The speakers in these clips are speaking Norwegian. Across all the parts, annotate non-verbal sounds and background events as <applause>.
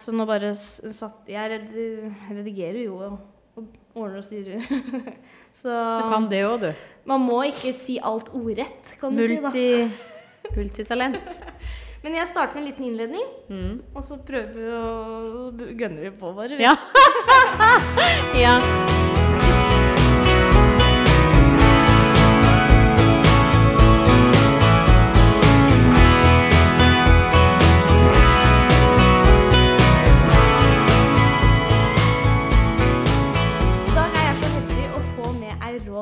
så nå bare satt Jeg red, redigerer jo og, ordner og styrer. <laughs> så Du kan det òg, du. man må ikke si alt ordrett, kan du si. da. Multitalent. <laughs> Men jeg starter med en liten innledning, Mm. og så prøver vi å gønner vi på, bare. Ja. <laughs> ja.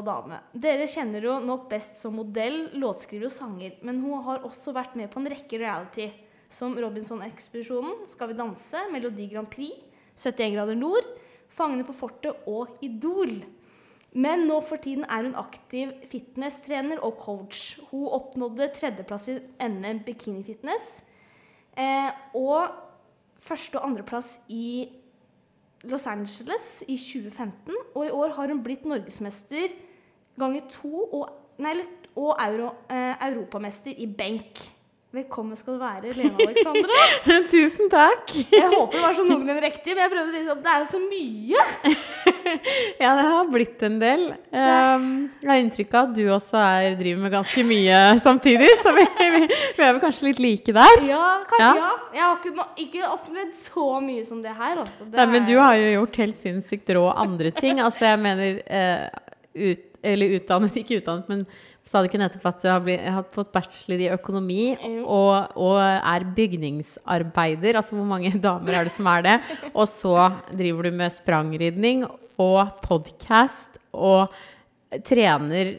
Dame. Dere kjenner jo nok best som modell, låtskriver og sanger, men hun har også vært med på en rekke reality, som Robinson-ekspedisjonen, Skal vi danse, Melodi Grand Prix, 71 grader nord, Fangene på fortet og Idol. Men nå for tiden er hun aktiv fitness-trener og coach. Hun oppnådde tredjeplass i NM Bikini Fitness. Eh, og første- og andreplass i Los Angeles i 2015, og i år har hun blitt norgesmester ganger to og, nei, og euro, eh, europamester i benk. Velkommen skal du være, Lene Alexandra. <laughs> Tusen takk. Jeg håper det var sånn noenlunde riktig, men jeg prøvde liksom Det er jo så mye! <laughs> Ja, det har blitt en del. Um, jeg har inntrykk av at du også er, driver med ganske mye samtidig, så vi, vi, vi er vel kanskje litt like der. Ja, kanskje Ja. ja. Jeg har ikke, ikke opplevd så mye som det her, altså. Det Nei, men du har jo gjort helt sinnssykt rå andre ting. Altså, jeg mener uh, ut, Eller utdannet, <laughs> ikke utdannet, men sa du ikke nettopp at du har, blitt, har fått bachelor i økonomi og, og er bygningsarbeider? Altså hvor mange <laughs> damer er det som er det? Og så driver du med sprangridning og podkast og trener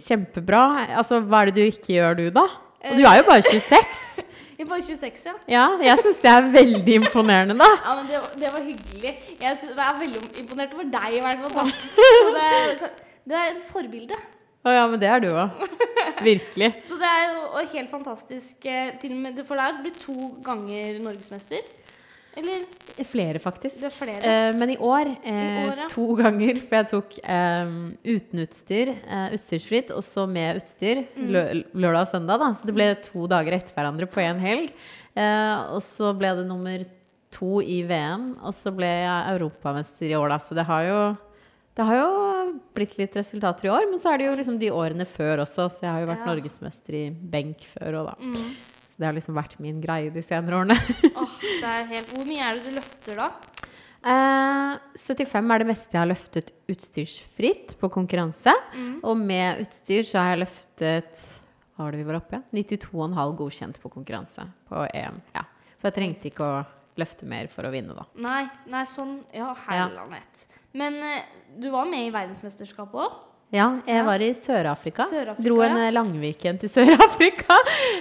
kjempebra. Altså hva er det du ikke gjør, du, da? Og du er jo bare 26. <laughs> Jeg er bare 26, ja. Ja, jeg syns det er veldig imponerende, da. Ja, men det, var- det var hyggelig. Jeg synes, jeg er veldig imponert over deg, i hvert fall. Så det, du er et forbilde. Å ja, men det er du òg. Virkelig. <laughs> Så det er jo helt fantastisk. eh, Til og med, for det blir to ganger norgesmester. Eller Flere, faktisk. det er flere. Eh, men i år, eh, I år, ja. to ganger, for jeg tok eh, uten utstyr, eh, utstyrsfritt, og så med utstyr Mm. lø lørdag og søndag. Da. Så det ble to dager etter hverandre på én helg. Eh, og så ble det nummer to i VM, og så ble jeg europamester i år, da. Så det har jo det har jo blitt litt resultater i år, men så er det jo liksom de årene før også. Så jeg har jo vært Ja. norgesmester i benk før òg, da. Mm. Så det har liksom vært min greie de senere årene. Åh, det er helt, hvor mye er det du løfter da? Eh, 75 er det meste jeg har løftet utstyrsfritt på konkurranse. Mm. Og med utstyr så har jeg løftet Hva var det vi var oppe i? 92,5 godkjent på konkurranse på EM. Ja. For jeg trengte ikke å løfte mer for å vinne, da. Nei, nei, sånn Ja, herlandet. Men eh, du var med i verdensmesterskapet òg? Ja, jeg Ja. var i Sør-Afrika. Sør-Afrika, Dro en ja. Langviken til <laughs> Sør-Afrika.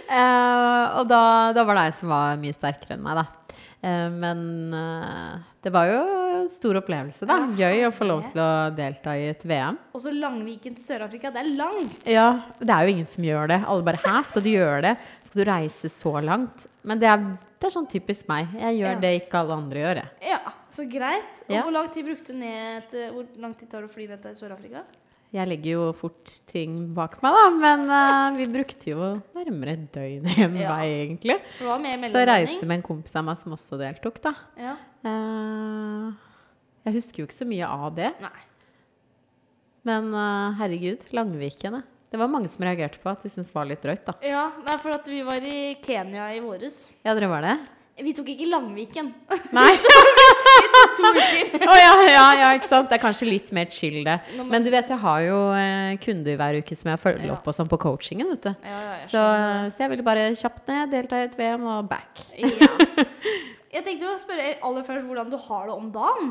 Uh, og da, da var det jeg som var mye sterkere enn meg, da. Uh, men uh, det var jo stor opplevelse, da. Gøy å få lov til å delta i et VM. Og så Langviken til Sør-Afrika. Det er langt. Ja, det er jo ingen som gjør det. Alle bare 'hæ, skal du gjøre det?' Skal du reise så langt? Men det er, det er sånn typisk meg. Jeg gjør Ja. det ikke alle andre gjør. jeg. Ja, så greit. Og Ja. hvor lang tid brukte du ned til, Hvor lang tid tar det å fly ned til Sør-Afrika? Jeg legger jo fort ting bak meg, da. Men uh, vi brukte jo nærmere et døgn en Ja. vei, egentlig. Det var med Så jeg reiste med en kompis av meg som også deltok, da. Ja. Uh, jeg husker jo ikke så mye av det. Nei. Men uh, herregud, Langvikene. Det var mange som reagerte på at de syntes var litt drøyt, da. Ja, er for at vi var i Kenya i våres. Ja, dere var det? Vi tok ikke Langviken. <laughs> Nei? Vi tok to uker. <laughs> oh, ja, ja, ja, ikke sant. Det er kanskje litt mer chill, det. Men du vet, jeg har jo eh, kunder hver uke som jeg følger Ja. opp og sånn på coachingen, vet du. Ja, ja, jeg Så, så jeg ville bare kjapt ned, delta i et VM og back. Ja. <laughs> Jeg tenkte å spørre aller først hvordan du har det om dagen.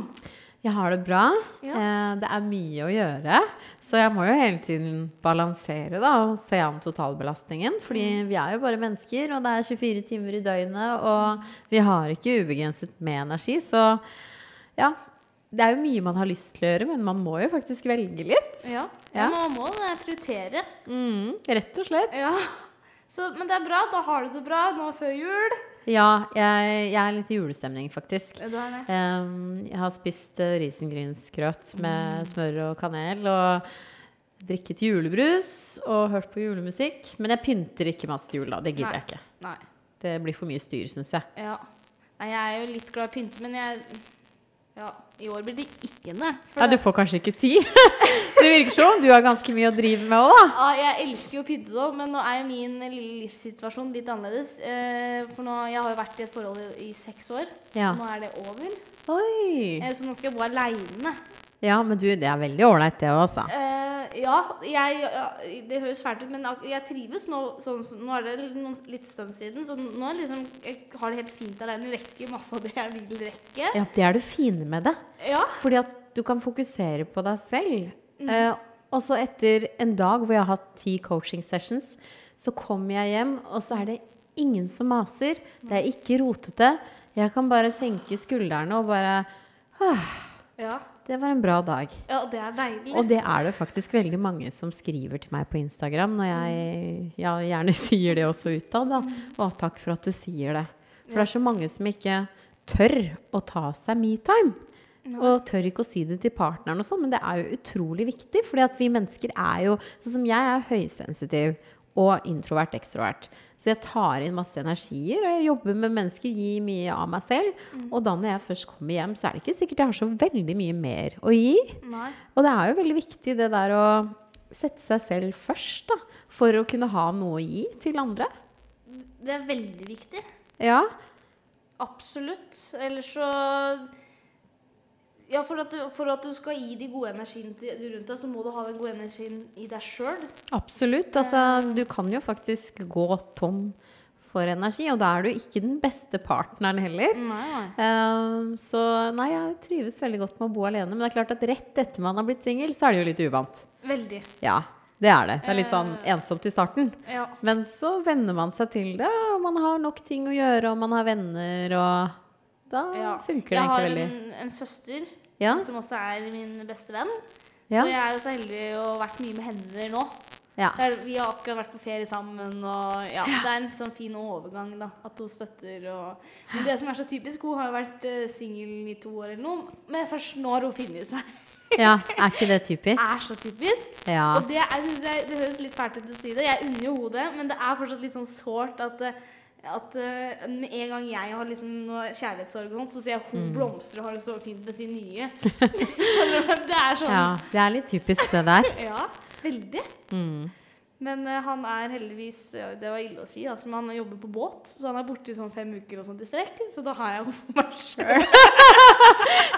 Jeg har det bra. Ja. Eh, det er mye å gjøre. Så jeg må jo hele tiden balansere da, og se an totalbelastningen. Fordi Mm. vi er jo bare mennesker, og det er 24 timer i døgnet. Og vi har ikke ubegrenset med energi. Så ja, det er jo mye man har lyst til å gjøre, men man må jo faktisk velge litt. Ja, Ja. Man må prioritere. Mm, rett og slett. Ja. Så, men det er bra. Da har du det bra nå før jul. Ja, jeg, jeg er litt i julestemning, faktisk. Du er det. Um, jeg har spist uh, risengrynsgrøt med smør og kanel. Og drikket julebrus og hørt på julemusikk. Men jeg pynter ikke masse jul, da. Det gidder jeg ikke. Nei. Det blir for mye styr, syns jeg. Ja. Nei, jeg er jo litt glad i å pynte, men jeg Ja, i år blir det ikke for Ja, du får kanskje ikke tid. <laughs> Det virker som du har ganske mye å drive med òg, da. Ja, jeg elsker jo pynte sånn, men nå er jo min lille livssituasjon litt annerledes. Eh, for nå, jeg har jo vært i et forhold i, i seks år. Ja. Nå er det over. Oi. Eh, så nå skal jeg bo aleine. Ja, men du, det er veldig ålreit, det òg, altså. Eh, ja, jeg, ja, det høres fælt ut, men jeg trives nå. Sånn, som- nå er det noen, litt stund siden, så nå liksom, jeg har det helt fint alene. Rekker masse av det jeg vil rekke. Ja, det er det fine med det. Ja. Fordi at du kan fokusere på deg selv. Eh, og så etter en dag hvor jeg har hatt ti coaching sessions, så kommer jeg hjem, og så er det ingen som maser. Det er ikke rotete. Jeg kan bare senke skuldrene og bare Ja. Det var en bra dag. ja, det er deilig. Og det er det faktisk veldig mange som skriver til meg på Instagram når jeg ja, gjerne <laughs> sier det også utad. Å, takk for at du sier det. For det er så mange som ikke tør å ta seg metime. Og tør ikke å si det til partneren og sånn, men det er jo utrolig viktig. fordi at vi mennesker er jo Sånn som jeg er høysensitiv og introvert ekstrovert. Så jeg tar inn masse energier, og jeg jobber med mennesker, gir mye av meg selv. Og da når jeg først kommer hjem, så er det ikke sikkert jeg har så veldig mye mer å gi. Nei. Og det er jo veldig viktig det der å sette seg selv først, da. For å kunne ha noe å gi til andre. Det er veldig viktig. Ja. Absolutt. Ellers så Ja, for at, du, for at du skal gi de gode energiene til rundt deg, så må du ha den gode energien i deg sjøl. Absolutt. Altså, du kan jo faktisk gå tom for energi, og da er du ikke den beste partneren heller. Nei, nei. Eh, så nei, jeg trives veldig godt med å bo alene. Men det er klart at rett etter man har blitt singel, så er det jo litt uvant. Veldig. Ja, det er det. Det er litt sånn ensomt i starten. Ja. Men så venner man seg til det, og man har nok ting å gjøre, og man har venner, og da ja. funker det jeg har en, en søster Ja. som også er min beste venn. Så jeg er jo så heldig å ha vært mye med henne nå. Ja. Det er, vi har akkurat vært på ferie sammen, og ja, det er en sånn fin overgang, da. At hun støtter og Men det som er så typisk, hun har jo vært uh, singel i to år eller noe, men først nå har hun funnet seg. ja, er ikke det typisk? <laughs> er så typisk. Ja. Og det, jeg, det høres litt fælt ut å si det. Jeg unner jo henne det, men det er fortsatt litt sånn sårt at, eh, at med en gang jeg har liksom noe kjærlighetssorg, så ser jeg hun blomstrer og har det så fint med sin nye. <laughs> det er sånn ja. Det er litt typisk, det der. <laughs> Ja, veldig. Mm. Men uh, han er heldigvis Det var ille å si, altså, men han jobber på båt, så han er borte i sånn fem uker og sånt i strekk. Så da har jeg henne <laughs> for meg sjøl.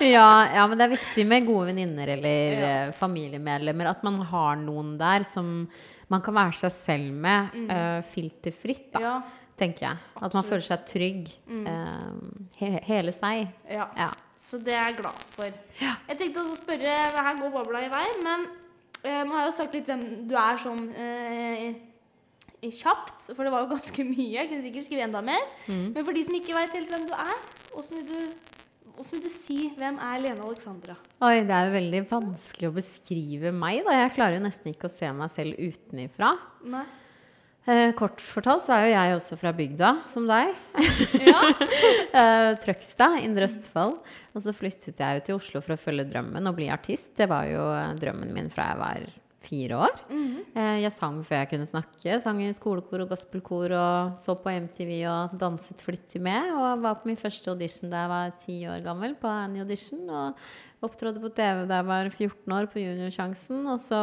Ja, ja, men det er viktig med gode venninner eller Ja. eh, familiemedlemmer. At man har noen der som man kan være seg selv med, eh, filterfritt, da, Ja, tenker jeg. At man føler seg trygg. eh, he hele seg. ja. Ja. Så det er jeg glad for. Jeg tenkte også å spørre Her går bobla i vei, men uh, nå har jeg jo sagt litt hvem du er sånn uh, kjapt, for det var jo <laughs> ganske mye. Jeg kunne sikkert skrive enda mer. Men for de som ikke veit helt hvem du er, åssen vil du Hvordan vil du si hvem er Lene Alexandra? Oi, det er jo veldig vanskelig å beskrive meg, da. Jeg klarer jo nesten ikke å se meg selv utenifra. Nei. Eh, kort fortalt så er jo jeg også fra bygda, som deg. <laughs> Ja. <laughs> Eh, Trøgstad, Indre Østfold. Og så flyttet jeg jo til Oslo for å følge drømmen og bli artist. Det var jo eh, drømmen min fra jeg var fire år. Eh, jeg sang før jeg kunne snakke. Sang i skolekor og gospelkor og så på MTV og danset flittig med. Og var på min første audition da jeg var ti år gammel, på Annie Audition. Og opptrådte på TV da jeg var 14 år, på Juniorsjansen. Og så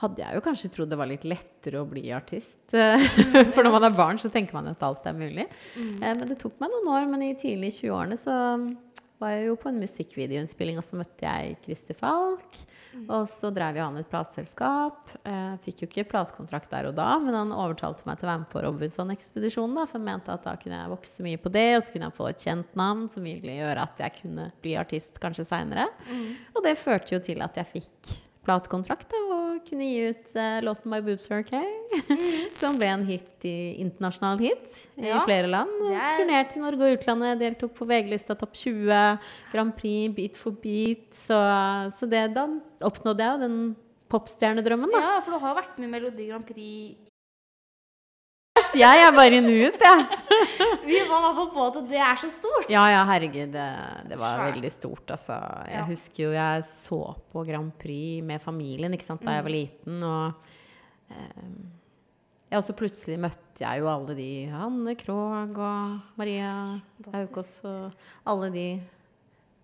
hadde jeg jo kanskje trodd det var litt lettere å bli artist. <laughs> For når man er barn, så tenker man at alt er mulig. Mm. Men det tok meg noen år, men i tidlig 20-årene så var jeg jo på en musikkvideoinnspilling, og så møtte jeg Christer Falk. Og så drev jo han et plateselskap. Eh, Fikk jo ikke platekontrakt der og da, men han overtalte meg til å være med på Robinson-ekspedisjonen, da, for han mente at da kunne jeg vokse mye på det, og så kunne jeg få et kjent navn som ville gjøre at jeg kunne bli artist kanskje seinere. Og det førte jo til at jeg fikk platekontrakt og kunne gi ut uh, låten 'My Boobs Are okay», <laughs> som ble en hit i, internasjonal hit i flere land. Er- turnerte i Norge og utlandet, deltok på VG-lista Topp 20, Grand Prix, Beat for beat. Så, så det, da oppnådde jeg jo den popstjernedrømmen, da. ja, for du har vært med i Melodi Grand Prix. Jeg er bare i nuet, jeg. Vi var i hvert fall på at det er så stort. Ja, ja, herregud. Det, det var Svært. veldig stort, altså. Jeg Ja. husker jo jeg så på Grand Prix med familien sant, da jeg var liten, og eh, Ja, og så plutselig møtte jeg jo alle de Hanne Krogh og Maria. Haukås og alle de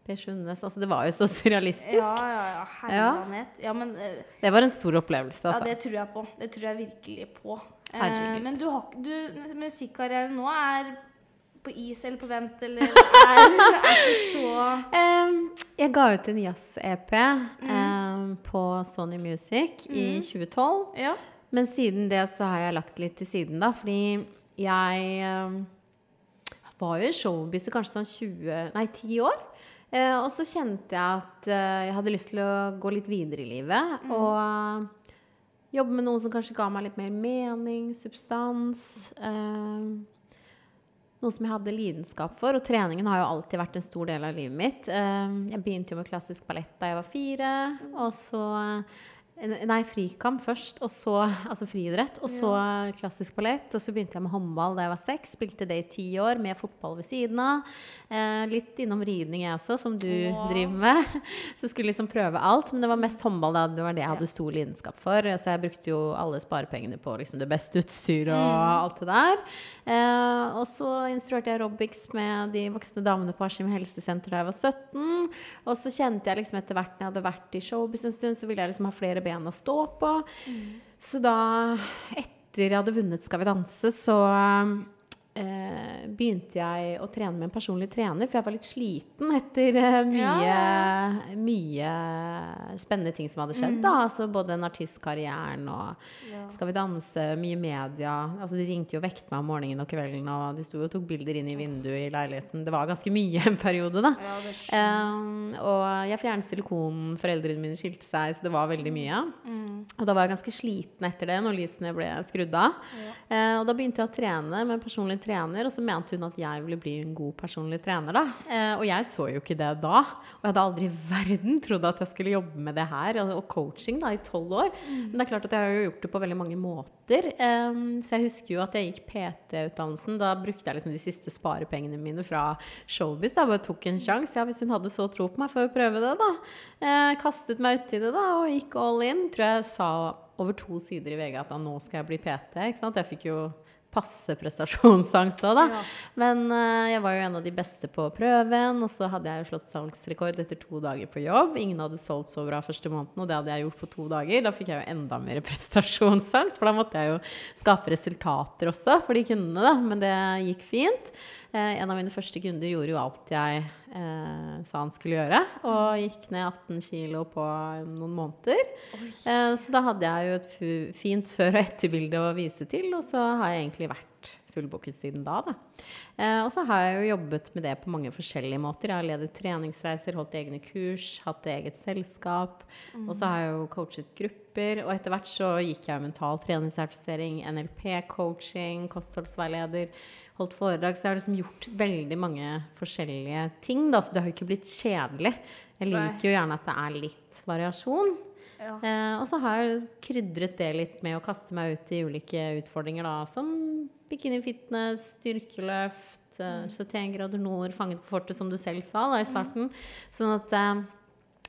Per Sundnes. Altså, det var jo så surrealistisk. Ja, ja, ja. Herlighet. Ja, men uh, Det var en stor opplevelse, Ja, altså. det tror jeg på. Det tror jeg virkelig på. Eh, Herregud. men du har du, Musikkarrieren nå er på is eller på vent, eller er, <laughs> er ikke så um, jeg ga ut en jazz-EP mm. um, på Sony Music i 2012. Ja. Men siden det så har jeg lagt litt til siden, da. Fordi jeg um, var jo i showbiz i kanskje sånn 20, nei 10 år. Uh, og så kjente jeg at uh, jeg hadde lyst til å gå litt videre i livet. Og eh, jobbe med noen som kanskje ga meg litt mer mening, substans. Eh, noe som jeg hadde lidenskap for. Og treningen har jo alltid vært en stor del av livet mitt. Eh, Jeg begynte jo med klassisk ballett da jeg var fire. Og så Nei, frikamp først, og så altså friidrett. Og så klassisk ballett. Og så begynte jeg med håndball da jeg var seks. Spilte det i ti år med fotball ved siden av. Eh, litt innom ridning jeg også, som du Wow. driver med. <laughs> Så skulle liksom prøve alt. Men det var mest håndball da. Det var det jeg hadde stor lidenskap for. Så jeg brukte jo alle sparepengene på liksom det beste utstyret og alt det der. Eh, og så instruerte jeg aerobics med de voksne damene på Askim helsesenter da jeg var 17. Og så kjente jeg liksom etter hvert når jeg hadde vært i showbiz en stund, så ville jeg liksom ha flere ben å stå på. Så da, etter jeg hadde vunnet Skal vi danse, så eh, begynte jeg å trene med en personlig trener, for jeg var litt sliten etter eh, mye, Ja. mye spennende ting som hadde skjedd. Da. Altså både den artistkarrieren og Ja. Skal vi danse, mye media. Altså De ringte jo og vekket meg om morgenen og kvelden, og de sto og tok bilder inn i vinduet i leiligheten. Det var ganske mye en periode, da. Ja, Um, og jeg fjernet silikonen, foreldrene mine skilte seg, så det var veldig mye. Mm. Og da var jeg ganske sliten etter det, når lysene ble skrudd av. Eh, og da begynte jeg å trene med en personlig trener, og så mente hun at jeg ville bli en god personlig trener, da. Eh, og jeg så jo ikke det da. Og jeg hadde aldri i verden trodd at jeg skulle jobbe med det her, og coaching, da, i tolv år. Men det er klart at jeg har jo gjort det på veldig mange måter. Um, så jeg husker jo at jeg gikk PT-utdannelsen. Da brukte jeg liksom de siste sparepengene mine fra showbiz. Da bare tok en sjanse. Ja, hvis hun hadde så tro på meg, får jeg prøve det, da. Eh, kastet meg uti det, da, og gikk all in. Tror jeg sa over to sider i VG at da nå skal jeg bli PT. Ikke sant? Jeg fikk jo passe prestasjonsangst òg, da. Ja. Men uh, jeg var jo en av de beste på prøven, og så hadde jeg jo slått salgsrekord etter to dager på jobb. Ingen hadde solgt så bra første måneden, og det hadde jeg gjort på to dager. Da fikk jeg jo enda mer <laughs> prestasjonsangst, for da måtte jeg jo skape resultater også for de kundene, da. Men det gikk fint. Eh, en av mine første kunder gjorde jo alt jeg eh, sa han skulle gjøre, og gikk ned 18 kilo på noen måneder. Eh, så da hadde jeg jo et fint før- og etterbilde å vise til, og så har jeg egentlig vært fullbooket siden da. da. Eh, og så har jeg jo jobbet med det på mange forskjellige måter. Jeg har ledet treningsreiser, holdt egne kurs, hatt eget selskap. Og så har jeg jo coachet grupper, og etter hvert så gikk jeg mental treningssertifisering, NLP-coaching, kostholdsveileder, holdt foredrag. Så jeg har liksom gjort veldig mange forskjellige ting, da, så det har jo ikke blitt kjedelig. Jeg liker jo gjerne at det er litt variasjon. Ja. Eh, og så har jeg krydret det litt med å kaste meg ut i ulike utfordringer, da, som bikini fitness, styrkeløft, mm. 71 grader nord, fanget på fortet, som du selv sa da i starten. Sånn at eh,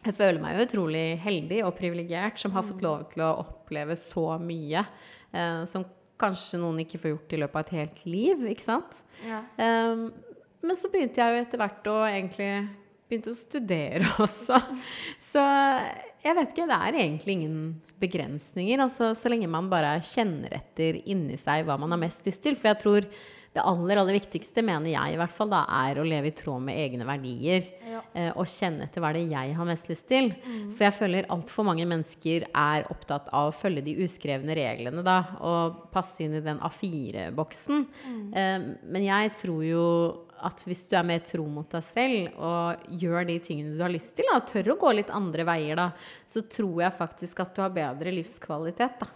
jeg føler meg jo utrolig heldig og privilegert som har fått lov til å oppleve så mye eh, som kanskje noen ikke får gjort i løpet av et helt liv, ikke sant? Ja. Um, men så begynte jeg jo etter hvert å egentlig begynte å studere <laughs> også. Så jeg vet ikke, det er egentlig ingen begrensninger. Altså, så lenge man bare kjenner etter inni seg hva man har mest lyst til. For jeg tror det aller, aller viktigste, mener jeg i hvert fall, da, er å leve i tråd med egne verdier. Ja. eh, Og kjenne etter hva det er jeg har mest lyst til. For jeg føler altfor mange mennesker er opptatt av å følge de uskrevne reglene, da. Og passe inn i den A4-boksen. Mm. Men jeg tror jo at hvis du er mer tro mot deg selv og gjør de tingene du har lyst til, da, tør å gå litt andre veier, da, så tror jeg faktisk at du har bedre livskvalitet, da.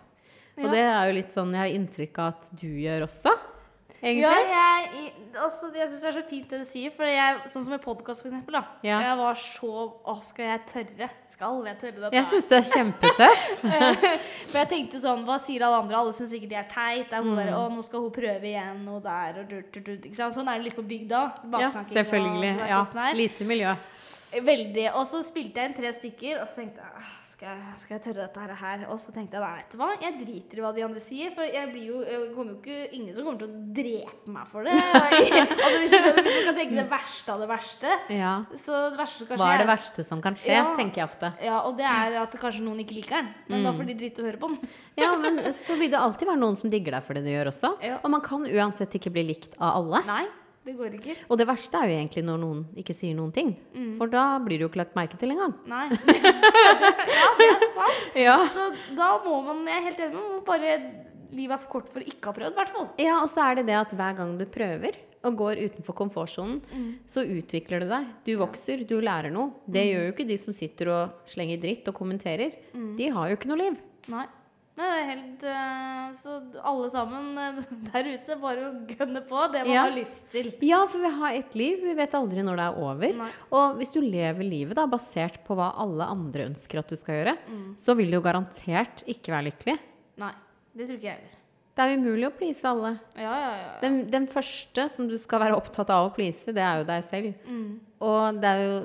Og Ja. det er jo litt sånn jeg har inntrykk av at du gjør også. Egentlig. Ja, jeg, i- altså, jeg syns det er så fint det du sier. For jeg, sånn som med podkast, for eksempel. Da. Ja. Jeg var så Å, skal jeg tørre? Skal jeg tørre dette? Jeg syns du er kjempetøff. <laughs> For jeg tenkte sånn, hva sier alle andre? Alle syns sikkert det er teit. Det er hun Mm. bare å, nå skal hun prøve igjen, og der, og durt, durt. Ikke sant? Sånn er det litt på bygda. Ja, og selvfølgelig. vet Ja, lite miljø. Veldig. Og så spilte jeg inn tre stykker, og så tenkte jeg «Ah, skal jeg, skal jeg tørre dette her? Og så tenkte jeg nei, vet du hva, jeg driter i hva de andre sier. For jeg blir jo, jeg kommer jo ikke, ingen som kommer til å drepe meg for det. <laughs> altså Hvis du, kan tenke det verste av det verste. Ja. Så det verste som kan skje Hva er det verste som kan skje, Ja. tenker jeg ofte. Ja, og det er at kanskje noen ikke liker den. Men Mm. da får de drite og høre på den. <laughs> Ja, men så vil det alltid være noen som digger deg for det du gjør også. Ja. Og man kan uansett ikke bli likt av alle. Nei, det går ikke. Og det verste er jo egentlig når noen ikke sier noen ting. Mm. For da blir det jo ikke lagt merke til engang. Nei. <laughs> ja, det er sant. Ja. Så da må man, jeg er helt enig, må bare Livet er for kort for ikke å ha prøvd, i hvert fall. ja, og så er det det at hver gang du prøver og går utenfor komfortsonen, Mm. så utvikler du deg. Du vokser, du lærer noe. Det gjør jo ikke de som sitter og slenger dritt og kommenterer. Mm. De har jo ikke noe liv. Nei. Nei, det er helt øh, Så alle sammen øh, <laughs> der ute, bare å gønne på det man Ja. har lyst til. Ja, for vi har ett liv. Vi vet aldri når det er over. Nei. Og hvis du lever livet da, basert på hva alle andre ønsker at du skal gjøre, Mm. så vil du jo garantert ikke være lykkelig. Nei. Det tror ikke jeg heller. Det er umulig å please alle. Ja, ja, ja. Den, den første som du skal være opptatt av å please, det er jo deg selv. Mm. Og det er jo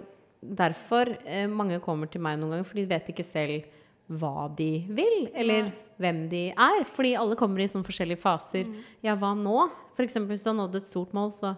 derfor eh, mange kommer til meg noen ganger, for de vet ikke selv hva de vil, eller hvem de er. Fordi alle kommer i sånne forskjellige faser. Mm. Ja, hva nå? For eksempel hvis du har nådd et stort mål, så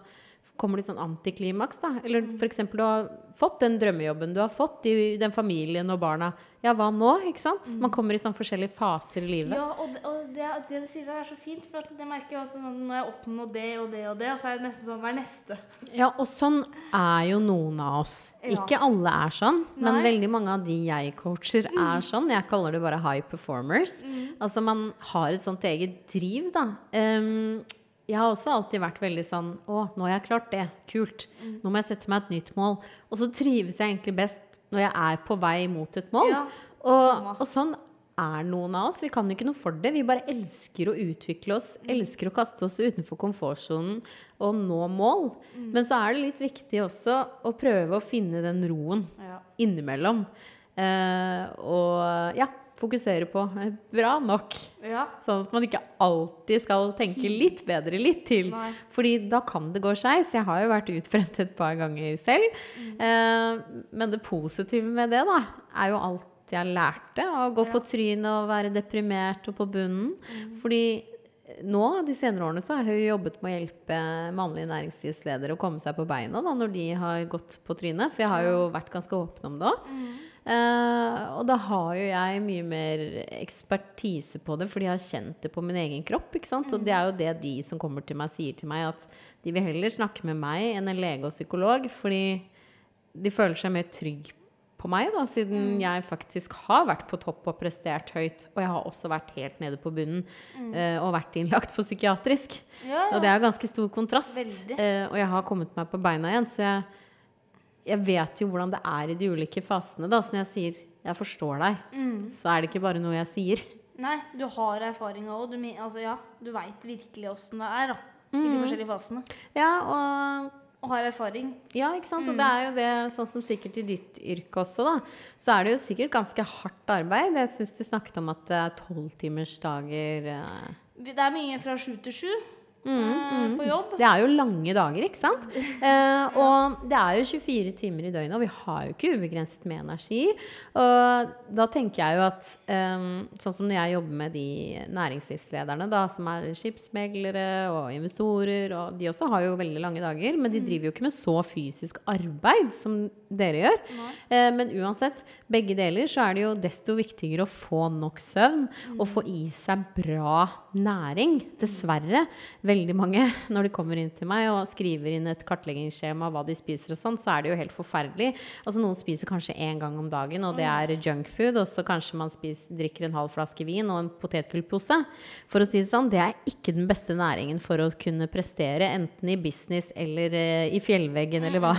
kommer det sånn antiklimaks, da. Eller f.eks. for eksempel du har fått den drømmejobben du har fått, i den familien og barna. Ja, hva nå? Ikke sant? Man kommer i sånn forskjellige faser i livet. Mm. Ja, og, det, og det, det du sier der er så fint, for det merker jeg også sånn, når jeg oppnår det og det og det, og så er det nesten sånn Hva er neste? Ja, og sånn er jo noen av oss. Ja. Ikke alle er sånn, men Nei. veldig mange av de jeg coacher, er sånn. Jeg kaller det bare high performers. Altså man har et sånt eget driv, da. Ehm, jeg har også alltid vært veldig sånn Å, nå har jeg klart det. Kult. Nå må jeg sette meg et nytt mål. Og så trives jeg egentlig best når jeg er på vei mot et mål. Ja, og, og sånn er noen av oss. Vi kan jo ikke noe for det. Vi bare elsker å utvikle oss, elsker å kaste oss utenfor komfortsonen og nå mål. Men så er det litt viktig også å prøve å finne den roen Ja. innimellom. Uh, og ja, fokusere på <laughs> bra nok. ja. Sånn at man ikke alltid skal tenke litt bedre litt til. Nei. Fordi da kan det gå skeis. Jeg har jo vært utbrent et par ganger selv. Eh, men det positive med det, da, er jo alt jeg lærte. Å gå på trynet og være deprimert og på bunnen. Fordi nå, de senere årene, så har jeg jo jobbet med å hjelpe mannlige næringslivsledere å komme seg på beina da, når de har gått på trynet. For jeg har jo vært ganske åpen om det òg. Eh, og da har jo jeg mye mer ekspertise på det, fordi jeg har kjent det på min egen kropp. ikke sant? Og det er jo det de som kommer til meg, sier til meg, at de vil heller snakke med meg enn en lege og psykolog, fordi de føler seg mer trygg på meg, da, siden jeg faktisk har vært på topp og prestert høyt. Og jeg har også vært helt nede på bunnen eh, og vært innlagt for psykiatrisk. Ja, Og det er ganske stor kontrast. Eh, og jeg har kommet meg på beina igjen, så jeg, jeg vet jo hvordan det er i de ulike fasene. Da. Så når jeg sier 'jeg forstår deg', Mm. så er det ikke bare noe jeg sier. Nei, du har erfaringa òg. Du, altså, ja, du veit virkelig åssen det er da, i Mm. de forskjellige fasene. Ja, og Og har erfaring. Ja, ikke sant? Og Mm. det er jo det, sånn som sikkert i ditt yrke også, da, så er det jo sikkert ganske hardt arbeid. Jeg syns du snakket om at det er tolvtimersdager eh. Det er mye fra sju til sju Mm, mm. på jobb. Det er jo lange dager, ikke sant? Eh, <laughs> og det er jo 24 timer i døgnet, og vi har jo ikke ubegrenset med energi. Og da tenker jeg jo at eh, sånn som når jeg jobber med de næringslivslederne, da, som er skipsmeglere og investorer, og de også har jo veldig lange dager, men de driver jo ikke med så fysisk arbeid som dere gjør. Eh, men uansett, begge deler, så er det jo desto viktigere å få nok søvn og få i seg bra næring. Dessverre. Veldig mange, når de kommer inn til meg og skriver inn et kartleggingsskjema hva de spiser og sånn, så er det jo helt forferdelig. Altså Noen spiser kanskje én gang om dagen, og det er junkfood. Og så kanskje man spiser, drikker en halv flaske vin og en potetgullpose. For å si det sånn, det er ikke den beste næringen for å kunne prestere, enten i business eller eh, i fjellveggen, eller hva,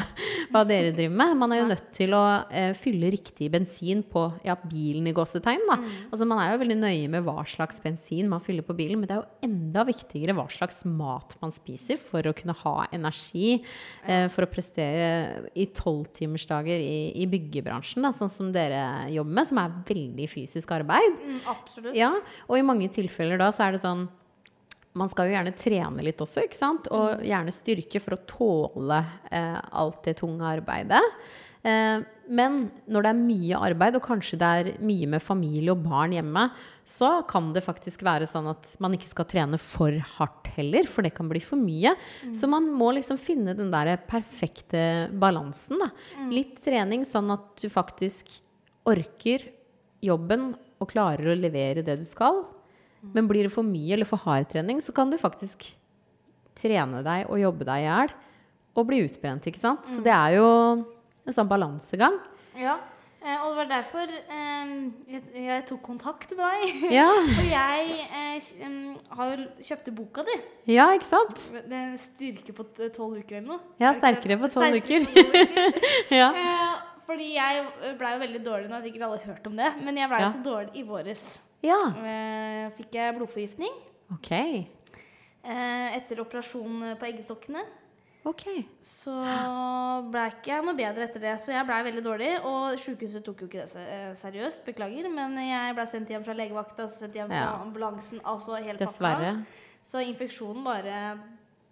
hva dere driver med. Man er jo nødt til å eh, fylle riktig bensin på ja, bilen i gåsetegn. Da. Altså, man er jo veldig nøye med hva slags bensin man fyller på bilen, men det er jo enda viktigere hva slags mat man spiser for å kunne ha energi eh, for å prestere i tolvtimersdager i, i byggebransjen, da, sånn som dere jobber med, som er veldig fysisk arbeid. Mm, absolutt. Ja, og i mange tilfeller da så er det sånn man skal jo gjerne trene litt også, ikke sant? Og gjerne styrke for å tåle eh, alt det tunge arbeidet. Eh, men når det er mye arbeid, og kanskje det er mye med familie og barn hjemme, så kan det faktisk være sånn at man ikke skal trene for hardt heller, for det kan bli for mye. Så man må liksom finne den der perfekte balansen, da. Litt trening sånn at du faktisk orker jobben og klarer å levere det du skal. Men blir det for mye eller for hard trening, så kan du faktisk trene deg og jobbe deg i hjel og bli utbrent, ikke sant? Så det er jo en sånn balansegang. Ja. Eh, og det var derfor eh, jeg, jeg tok kontakt med deg. <laughs> Ja, Og jeg eh, har jo kjøpte boka di. ja ikke sant? Det er styrke på tolv uker eller noe. Ja, Er sterkere på 12 uker. på 12 uker. <laughs> Ja. Eh, fordi jeg blei jo veldig dårlig, nå har sikkert alle hørt om det, men jeg blei Ja. så dårlig i våres. ja. Eh, fikk jeg blodforgiftning Ok. eh, etter operasjon på eggestokkene. Ok. Så ikke jeg noe bedre etter det. Så jeg blei veldig dårlig. Og sjukehuset tok jo ikke det eh, seriøst, beklager. Men jeg blei sendt hjem fra legevakta, sendt hjem fra Ja. ambulansen. Altså hele pakka. Dessverre. Så infeksjonen bare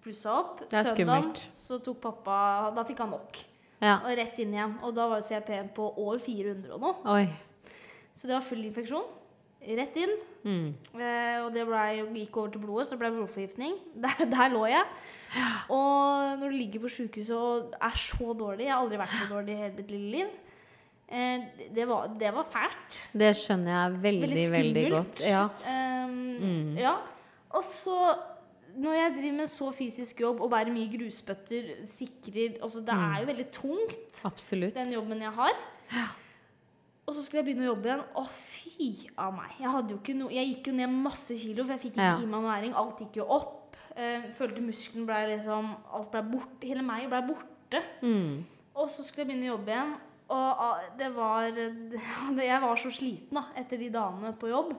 blussa opp. Skummelt. så tok pappa Da fikk han nok. Ja. Og rett inn igjen. Og da var jo CRP-en på over 400 og noe. Oi. Så det var full infeksjon. Rett inn. Mm. Eh, og det ble, gikk over til blodet, så det ble blodforgiftning. <laughs> Der, der lå jeg. Og når du ligger på sjukehuset og er så dårlig Jeg har aldri vært så dårlig i hele mitt lille liv. Eh, det- var, det var fælt. Det skjønner jeg veldig, veldig, godt. Ja. Um, ja. Og så når jeg driver med så fysisk jobb og bærer mye grusbøtter, sikrer altså Det er jo veldig tungt, Absolutt. den jobben jeg har. Og så skulle jeg begynne å jobbe igjen. Å, fy av meg. Jeg, no jeg gikk jo ned masse kilo, for jeg fikk ikke Ja. i meg næring. Alt gikk jo opp. Eh, følte muskelen ble liksom Alt ble borte. Hele meg ble borte. Mm. Og så skulle jeg begynne å jobbe igjen. Og ah, det var <laughs> Jeg var så sliten da, etter de dagene på jobb.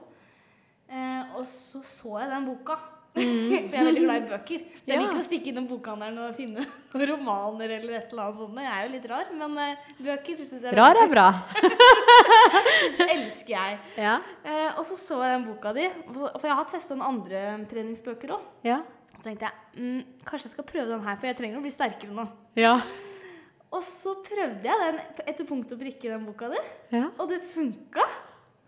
Eh, og så så jeg den boka. <laughs> For jeg er veldig glad i bøker. Så jeg Ja. liker å stikke innom bokhandelen og finne <laughs> noen romaner eller et eller annet sånt. Jeg er jo litt rar, men eh, bøker syns jeg Rar er bra. Så elsker jeg. Ja. Eh, og så så jeg den boka di, for jeg har testa noen andre treningsbøker òg. Ja. Så tenkte jeg mm, kanskje jeg skal prøve den her, for jeg trenger å bli sterkere nå. Ja. Og så prøvde jeg den etter punkt og prikke i den boka di, ja. og det funka.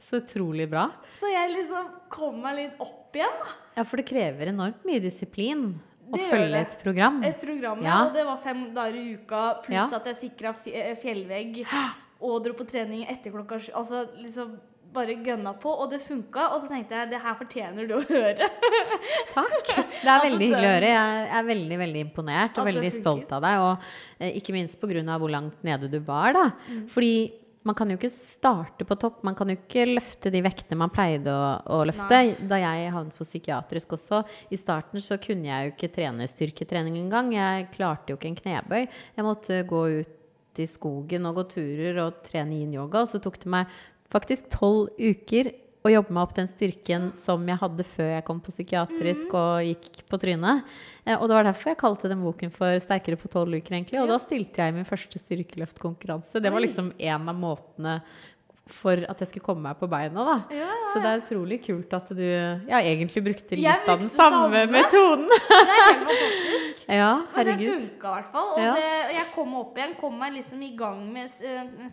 Så utrolig bra. Så jeg liksom kom meg litt opp igjen. da. Ja, for det krever enormt mye disiplin å følge et program. Et program, Ja. og det var fem dager i uka, pluss Ja. at jeg sikra fjellvegg <gasps> og dro på trening etter klokka sju. Altså liksom bare gønna på, og det funka. Og så tenkte jeg det her fortjener du å høre. <laughs> Takk. Det er veldig hyggelig å høre. Jeg er veldig veldig imponert og veldig stolt av deg. Og eh, ikke minst pga. hvor langt nede du var. da. Mm. Fordi man kan jo ikke starte på topp. Man kan jo ikke løfte de vektene man pleide å, å løfte. Da jeg havnet på psykiatrisk også, i starten så kunne jeg jo ikke trene styrketrening engang. Jeg klarte jo ikke en knebøy. Jeg måtte gå ut i skogen og gå turer og trene yin-yoga. Og så tok det meg faktisk tolv uker å jobbe meg opp den styrken som jeg hadde før jeg kom på psykiatrisk og gikk på trynet. Eh, og det var derfor jeg kalte den boken for 'Sterkere på tolv uker'. egentlig. Og da stilte jeg min første styrkeløftkonkurranse. Det var liksom en av måtene for at jeg skulle komme meg på beina. da. Ja, ja, Så det er utrolig kult at du ja, egentlig brukte litt brukte av den samme samme. metoden. Det er helt fantastisk. <laughs> ja, Men det herregud. funka i hvert fall. Og det, og jeg kom opp igjen, kom meg liksom i gang med, eh,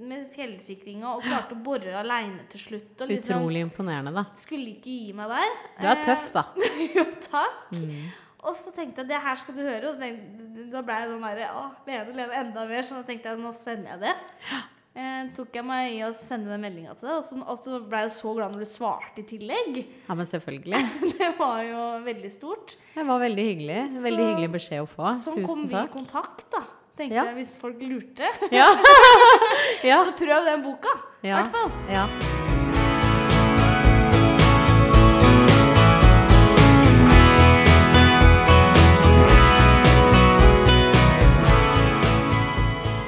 med fjellsikringa og klarte å bore aleine til slutt. Liksom Utrolig imponerende, da. skulle ikke gi meg der. Du er tøff, da. Eh, <laughs> jo, takk. Mm. Og så tenkte jeg det her skal du høre. Og så tenkte, da ble jeg sånn derre Å, Lene, Lene, enda mer. Så da tenkte jeg nå sender jeg det. Eh, tok jeg meg i å sende den meldinga til deg, og så, og så ble jeg så glad når du svarte i tillegg. Ja, men selvfølgelig. <laughs> Det var jo veldig stort. Det var veldig hyggelig. Veldig Så- hyggelig beskjed å få. Sånn kom vi i kontakt, da. Tenkte Ja. jeg, hvis folk lurte. <laughs> Ja. <laughs> ja. Så prøv den boka. I Ja. hvert fall. ja.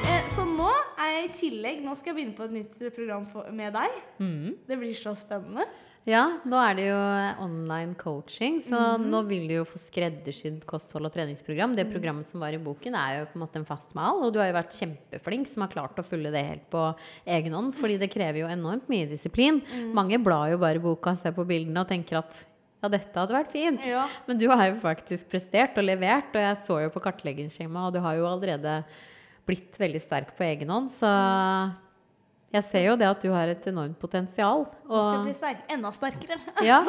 Eh, så nå jeg i tillegg Nå skal jeg begynne på et nytt program for, med deg. Mm. Det blir så spennende. Ja, nå er det jo online coaching, så Mhm. nå vil du jo få skreddersydd kosthold- og treningsprogram. Det programmet som var i boken, er jo på en måte en fast mal, og du har jo vært kjempeflink som har klart å følge det helt på egen hånd, fordi det krever jo enormt mye disiplin. Mm. Mange blar jo bare i boka, ser på bildene og tenker at ja, dette hadde vært fint. Ja. Men du har jo faktisk prestert og levert, og jeg så jo på kartleggingsskjemaet, og du har jo allerede blitt veldig sterk på egen hånd, så jeg ser jo det at du har et enormt potensial. Jeg skal bli sterk, enda sterkere. <laughs> ja,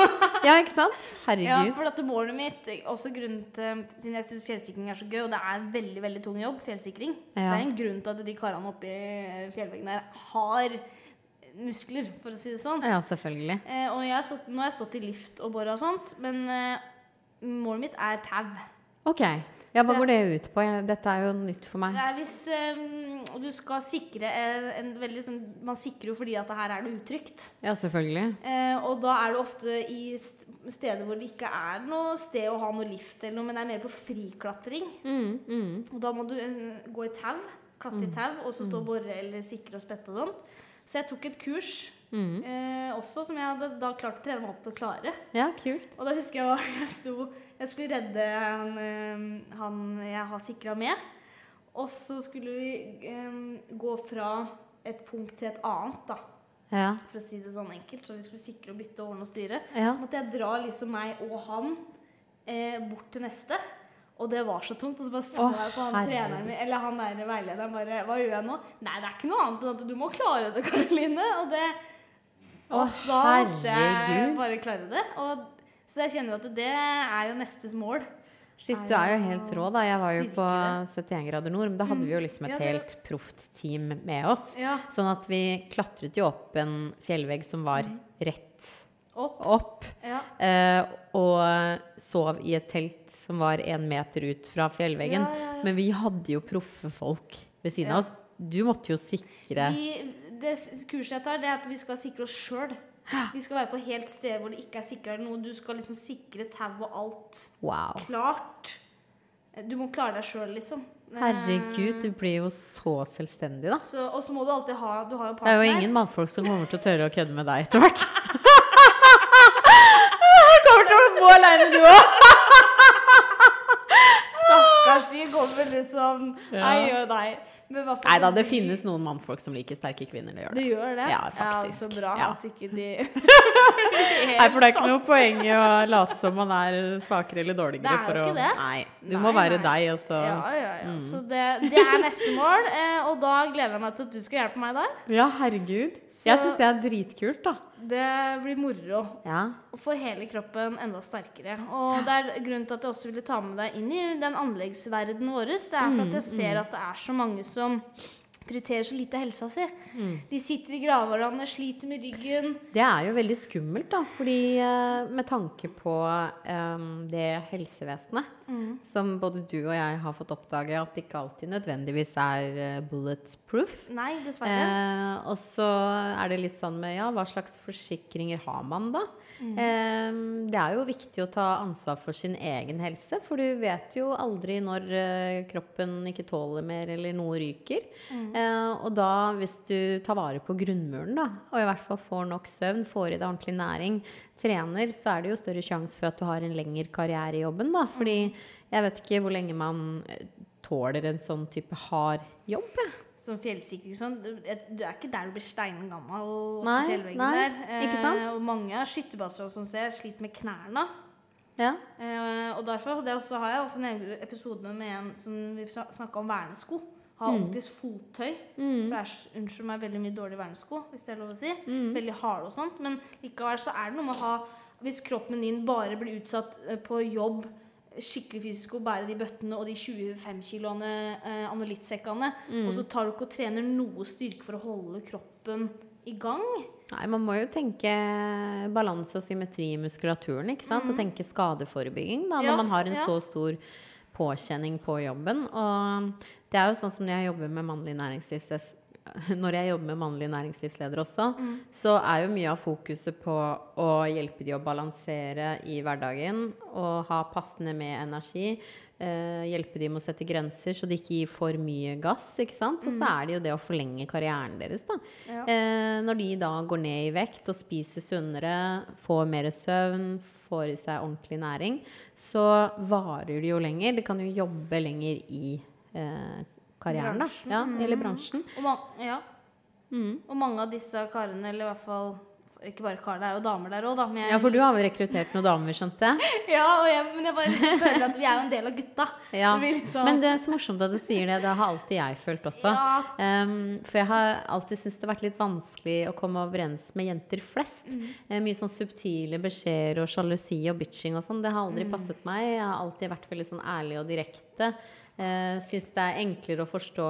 ja, ikke sant? Herregud. Ja, for at målet mitt, også grunnen til Siden jeg syns fjellsikring er så gøy, og det er en veldig veldig tung jobb, fjellsikring Det er en grunn til at de karene oppe i fjellveggen der har muskler, for å si det sånn. Ja, selvfølgelig. Eh, og jeg har stått, nå har jeg stått i lift og bora og sånt, men eh, målet mitt er tau. Ok. Ja, hva går det ut på? Dette er jo nytt for meg. Det er hvis um, du skal sikre en, en veldig sånn Man sikrer jo fordi at det her er det utrygt. Ja, selvfølgelig. Uh, og da er det ofte i steder hvor det ikke er noe sted å ha noe lift eller noe, men det er mer på friklatring. Mm, mm. Og da må du uh, gå i tau, klatre i tau, og så stå og bore eller sikre og spette og sånt. Så jeg tok et kurs Mm. eh, også som jeg hadde da klart å trene meg opp til å klare. Ja, kult. Og da husker jeg <laughs> jeg sto Jeg skulle redde han, eh, han jeg har sikra med. Og så skulle vi um, gå fra et punkt til et annet, da. Ja. For å si det sånn enkelt. Så vi skulle sikre og bytte ordene ordne og styre. Ja. Så måtte jeg dra liksom meg og han eh, bort til neste. Og det var så tungt. Og så bare så jeg på han treneren min, eller han der veilederen bare Hva gjør jeg nå? Nei, det er ikke noe annet enn at du må klare det, Karoline. Og det og da måtte jeg bare klare det. Og, så jeg kjenner at det er jo nestes mål. Shit, du er jo helt rå, da. Jeg var jo på 71 grader nord, men da hadde vi jo liksom et helt proft team med oss. Sånn at vi klatret jo opp en fjellvegg som var rett Opp. opp. Ja. Eh, og sov i et telt som var én meter ut fra fjellveggen. Ja, ja, ja. Men vi hadde jo proffe folk ved siden av oss. Du måtte jo sikre Vi, det kurset jeg tar, det er at vi skal sikre oss sjøl. Vi skal være på helt sted hvor det ikke er sikra noe. Du skal liksom sikre tau og alt Wow. klart. Du må klare deg sjøl, liksom. Herregud, du blir jo så selvstendig, da. Så, og så må du alltid ha Du har jo Det er jo ingen mannfolk som kommer til å tørre å kødde med deg etter hvert. <laughs> kommer til å bo aleine, du òg. Stakkars, de kommer liksom Ja. Nei og nei. Nei da, det finnes noen mannfolk som liker sterke kvinner. Det gjør Det det. gjør det? Ja, faktisk. så bra Ja. at ikke de <laughs> <laughs> Nei, for det er ikke noe poeng i å late som man er svakere eller dårligere. Det er jo ikke å, det. Nei, du Nei, må være nei. deg, og så Ja, ja, ja. Mm. Så det, det er neste mål, eh, og da gleder jeg meg til at du skal hjelpe meg der. Ja, herregud. Så- Jeg syns det er dritkult, da. Det blir moro. Ja. Å få hele kroppen enda sterkere. Og det er grunnen til at jeg også ville ta med deg inn i den anleggsverdenen vår. Det er for at Mm, jeg ser at det er så mange som prioriterer så lite helsa si. Mm. De sitter i gravhårene, sliter med ryggen. Det er jo veldig skummelt, da. Fordi eh, med tanke på um, det helsevesenet Mm. som både du og jeg har fått oppdage at det ikke alltid nødvendigvis er Bullets bulletproof. Nei, dessverre. Eh, og så er det litt sånn med ja, hva slags forsikringer har man da? Mm. Eh, det er jo viktig å ta ansvar for sin egen helse, for du vet jo aldri når eh, kroppen ikke tåler mer eller noe ryker. Mm. Eh, og da, hvis du tar vare på grunnmuren, da, og i hvert fall får nok søvn, får i deg ordentlig næring, trener, så er det jo større sjanse for at du har en lengre karriere i jobben, da. Fordi jeg vet ikke hvor lenge man eh, tåler en sånn type hard jobb. jeg. Som fjellsikring sånn. Du, du er ikke der du blir steingammal på fjellveggen nei, der. ikke sant? Eh, og mange av skytterbaser som ser sliter med knærne. Ja. Eh, og derfor det også, har jeg også en egen episode med en som vi snakka om vernesko. Ha Mm. ordentlig fottøy. For det er unnskyld meg veldig mye dårlige vernesko, hvis det er lov å si. Mm. Veldig harde og sånt. Men likevel så er det noe med å ha Hvis kroppen din bare blir utsatt eh, på jobb, skikkelig fysisk, å bære de bøttene og de 25 kiloene eh, anolittsekkene, Mm. og så tar du ikke og trener noe styrke for å holde kroppen i gang Nei, man må jo tenke balanse og symmetri i muskulaturen, ikke sant? Og tenke skadeforebygging da, når. Ja, man har en ja. så stor påkjenning på jobben. Og det er jo sånn som når jeg jobber med mannlig næringslivsleder <laughs> Når jeg jobber med mannlige næringslivsledere også, mm. så er jo mye av fokuset på å hjelpe de å balansere i hverdagen og ha passende med energi. eh, hjelpe de med å sette grenser, så de ikke gir for mye gass. ikke sant? Og så er det jo det å forlenge karrieren deres. da. Ja. Eh, når de da går ned i vekt og spiser sunnere, får mer søvn, får i seg ordentlig næring, så varer de jo lenger. De kan jo jobbe lenger i karrieren, Bransjen, da. Ja, mm. Eller bransjen. Og, man, ja. Mm. og mange av disse karene, eller i hvert fall Ikke bare kar, det er jo damer der òg, da. Men jeg, Ja, for du har jo rekruttert noen damer, skjønte jeg? <laughs> Ja, og jeg, men jeg bare liksom føler at vi er jo en del av gutta. Ja. Liksom- Men det er så morsomt at du sier det. Det har alltid jeg følt også. Ja. Um, for jeg har alltid syntes det har vært litt vanskelig å komme overens med jenter flest. Mm. Eh, mye sånn subtile beskjeder og sjalusi og bitching og sånn. Det har Mm. aldri passet meg. Jeg har alltid vært veldig sånn ærlig og direkte. Uh, Syns det er enklere å forstå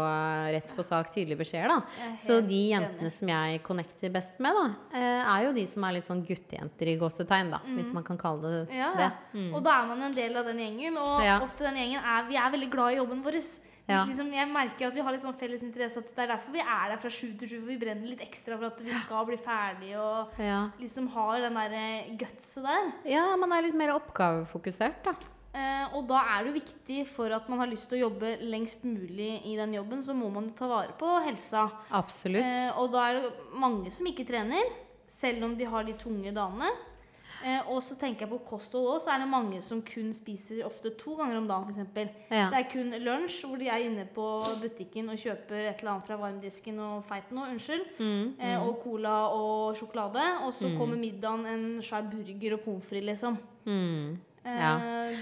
rett på sak, tydelige beskjeder, da. Er Så de jentene som jeg connecter best med, da, eh, er jo de som er litt sånn guttejenter i gåsetegn, da. Hvis man kan kalle det Mm. Ja, det. Mm. Og da er man en del av den gjengen, og Ja. ofte den gjengen er Vi er veldig glad i jobben vår. Ja. Liksom, jeg merker at vi har litt sånn felles interesse. At det er derfor vi er der fra sju til sju. For vi brenner litt ekstra for at vi skal bli ferdig og Ja. liksom har den der gutset der. ja, man er litt mer oppgavefokusert, da. Eh, og da er det viktig for at man har lyst til å jobbe lengst mulig i den jobben, så må man ta vare på helsa. Absolutt. Eh, og da er det mange som ikke trener, selv om de har de tunge dagene. Eh, og så tenker jeg på kosthold òg, så er det mange som kun spiser ofte to ganger om dagen, f.eks. Ja. Det er kun lunsj, hvor de er inne på butikken og kjøper et eller annet fra varmdisken og feit noe, unnskyld. Mm, Eh, og cola og sjokolade. Og så kommer middagen en svær burger og pommes frites, liksom. Mm. Eh, Ja.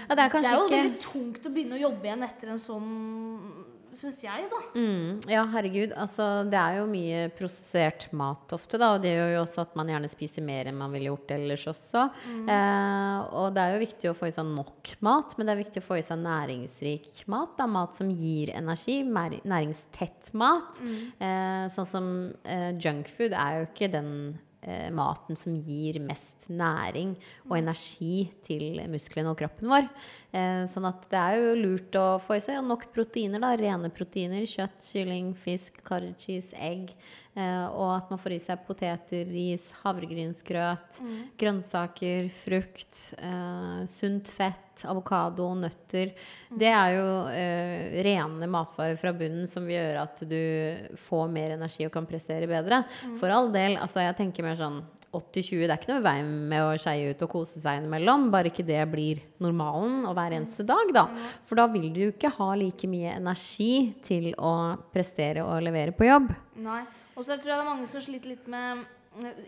Ja, det er kanskje jo ikke- veldig tungt å begynne å jobbe igjen etter en sånn Syns jeg, da. Mm, ja, herregud. Altså, det er jo mye prosessert mat ofte, da. Og det gjør jo også at man gjerne spiser mer enn man ville gjort ellers også. Eh, og det er jo viktig å få i seg nok mat, men det er viktig å få i seg næringsrik mat. Da. Mat som gir energi. Mer, næringstett mat. Eh, sånn som eh, junkfood er jo ikke den eh, maten som gir mest næring og energi til musklene og kroppen vår. Eh, sånn at det er jo lurt å få i seg nok proteiner, da. Rene proteiner. Kjøtt, kylling, fisk, cottage cheese, egg. Eh, og at man får i seg poteter, ris, havregrynsgrøt, grønnsaker, frukt, eh, sunt fett, avokado, nøtter. Det er jo eh, rene matvarer fra bunnen som vil gjøre at du får mer energi og kan prestere bedre. For all del. Altså, jeg tenker mer sånn 80-20, det er ikke noe i veien med å skeie ut og kose seg innimellom. Bare ikke det blir normalen og hver eneste dag, da. For da vil du ikke ha like mye energi til å prestere og levere på jobb. Nei. Og så tror jeg det er mange som sliter litt med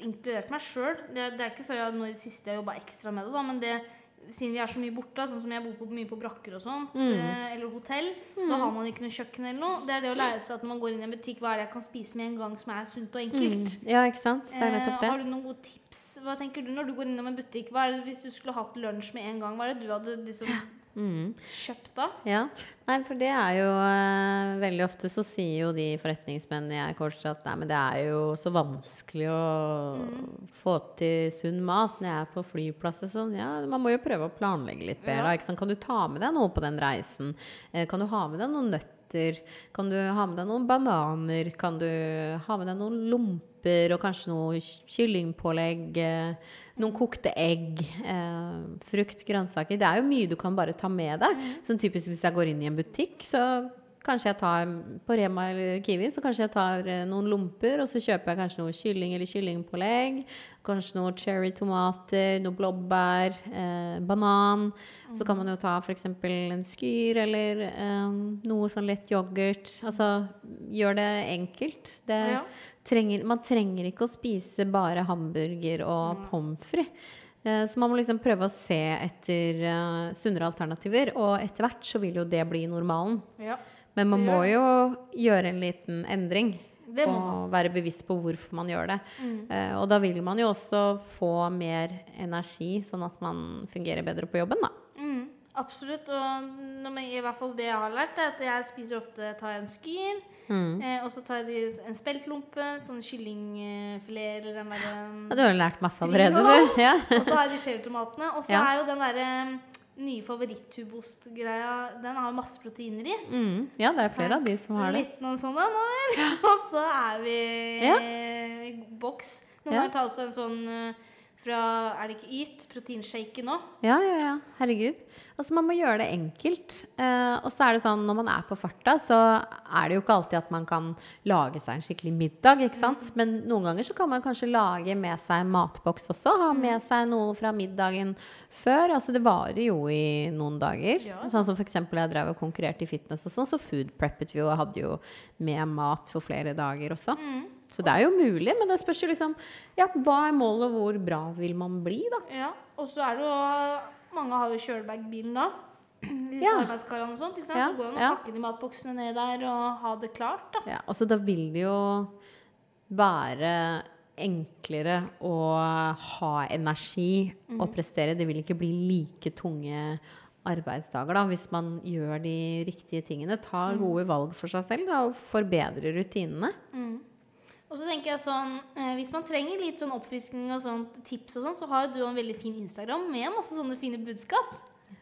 Inkludert meg sjøl. Det, det er ikke før jeg nå i det siste jeg jobba ekstra med det, da, men det siden vi er så mye borte, sånn som jeg bor på, mye på brakker og sånt, mm. eller hotell, da har man ikke noe kjøkken eller noe. Det er det å lære seg at når man går inn i en butikk, hva er det jeg kan spise med en gang som er sunt og enkelt. Ja, ikke sant? Det er nettopp Eh, har du noen gode tips? Hva tenker du når du går innom en butikk? Hva er det, hvis du skulle hatt lunsj med en gang, hva er det du hadde liksom kjøpt da? Ja. Nei, for det er jo eh, Veldig ofte så sier jo de forretningsmennene jeg coacher at nei, men det er jo så vanskelig å få til sunn mat når jeg er på flyplasser. Sånn. Ja, man må jo prøve å planlegge litt bedre. Ja. Kan du ta med deg noe på den reisen? Eh, kan du ha med deg noen nøtter? Kan du ha med deg noen bananer? Kan du ha med deg noen lomper og kanskje noe kyllingpålegg? Eh, noen kokte egg, eh, frukt, grønnsaker. Det er jo mye du kan bare ta med deg. Sånn typisk hvis jeg går inn i en butikk, så kanskje jeg tar på Rema eller Kiwi, så kanskje jeg tar eh, noen lomper, og så kjøper jeg kanskje noe kylling eller kyllingpålegg. Kanskje noe cherrytomater, noe blåbær, eh, banan. Så kan man jo ta f.eks. en skyr eller eh, noe sånn lett yoghurt. Altså gjør det enkelt. Det, Ja. trenger, man trenger ikke å spise bare hamburger og pommes frites. Eh, Så man må liksom prøve å se etter eh, sunnere alternativer, og etter hvert så vil jo det bli normalen. Ja. Men man må jo gjøre en liten endring. Og være bevisst på hvorfor man gjør det. Mm. Uh, og da vil man jo også få mer energi, sånn at man fungerer bedre på jobben, da. Mm, absolutt. Og i hvert fall det jeg har lært, er at jeg spiser ofte tar jeg en skyr. Mm. Eh, og så tar jeg en speltlompe, sånn kyllingfilet eller den derre Ja, du har lært masse allerede, du. Ja. Og så har jeg de skjelltomatene. Og så Ja. er jo den derre nye favoritttubost-greia Den har masse proteiner i. Mm. ja, det er flere av de som har det. Litt noen sånne nå vel. <laughs> Og så er vi Ja. i boks. Noen Ja. ganger tar også en sånn eh, fra Er det ikke Yt? Proteinshaken nå. Ja, ja, ja. Herregud. Altså, man må gjøre det enkelt. Eh, og så er det sånn, når man er på farta, så er det jo ikke alltid at man kan lage seg en skikkelig middag, ikke sant? Men noen ganger så kan man kanskje lage med seg matboks også. Ha med seg noe fra middagen før. Altså, det varer jo i noen dager. Ja. Sånn som eksempel jeg drev og konkurrerte i fitness og sånn, så food preppet vi jo og hadde jo med mat for flere dager også. Så det er jo mulig, men det spørs jo liksom Ja, hva er målet, og hvor bra vil man bli, da? Ja, og så er det jo Mange har jo kjølebagbilen da. <clears throat> Disse Ja. arbeidskarene og sånt. ikke sant? Ja, Så går det an å pakke de matboksene ned der og ha det klart, da. Ja, altså da vil det jo være enklere å ha energi og prestere. Det vil ikke bli like tunge arbeidsdager da, hvis man gjør de riktige tingene. Tar gode valg for seg selv da, og forbedrer rutinene. Og så tenker jeg sånn, eh, Hvis man trenger litt sånn oppfriskning og sånt, tips, og sånt, så har jo du en veldig fin Instagram med masse sånne fine budskap.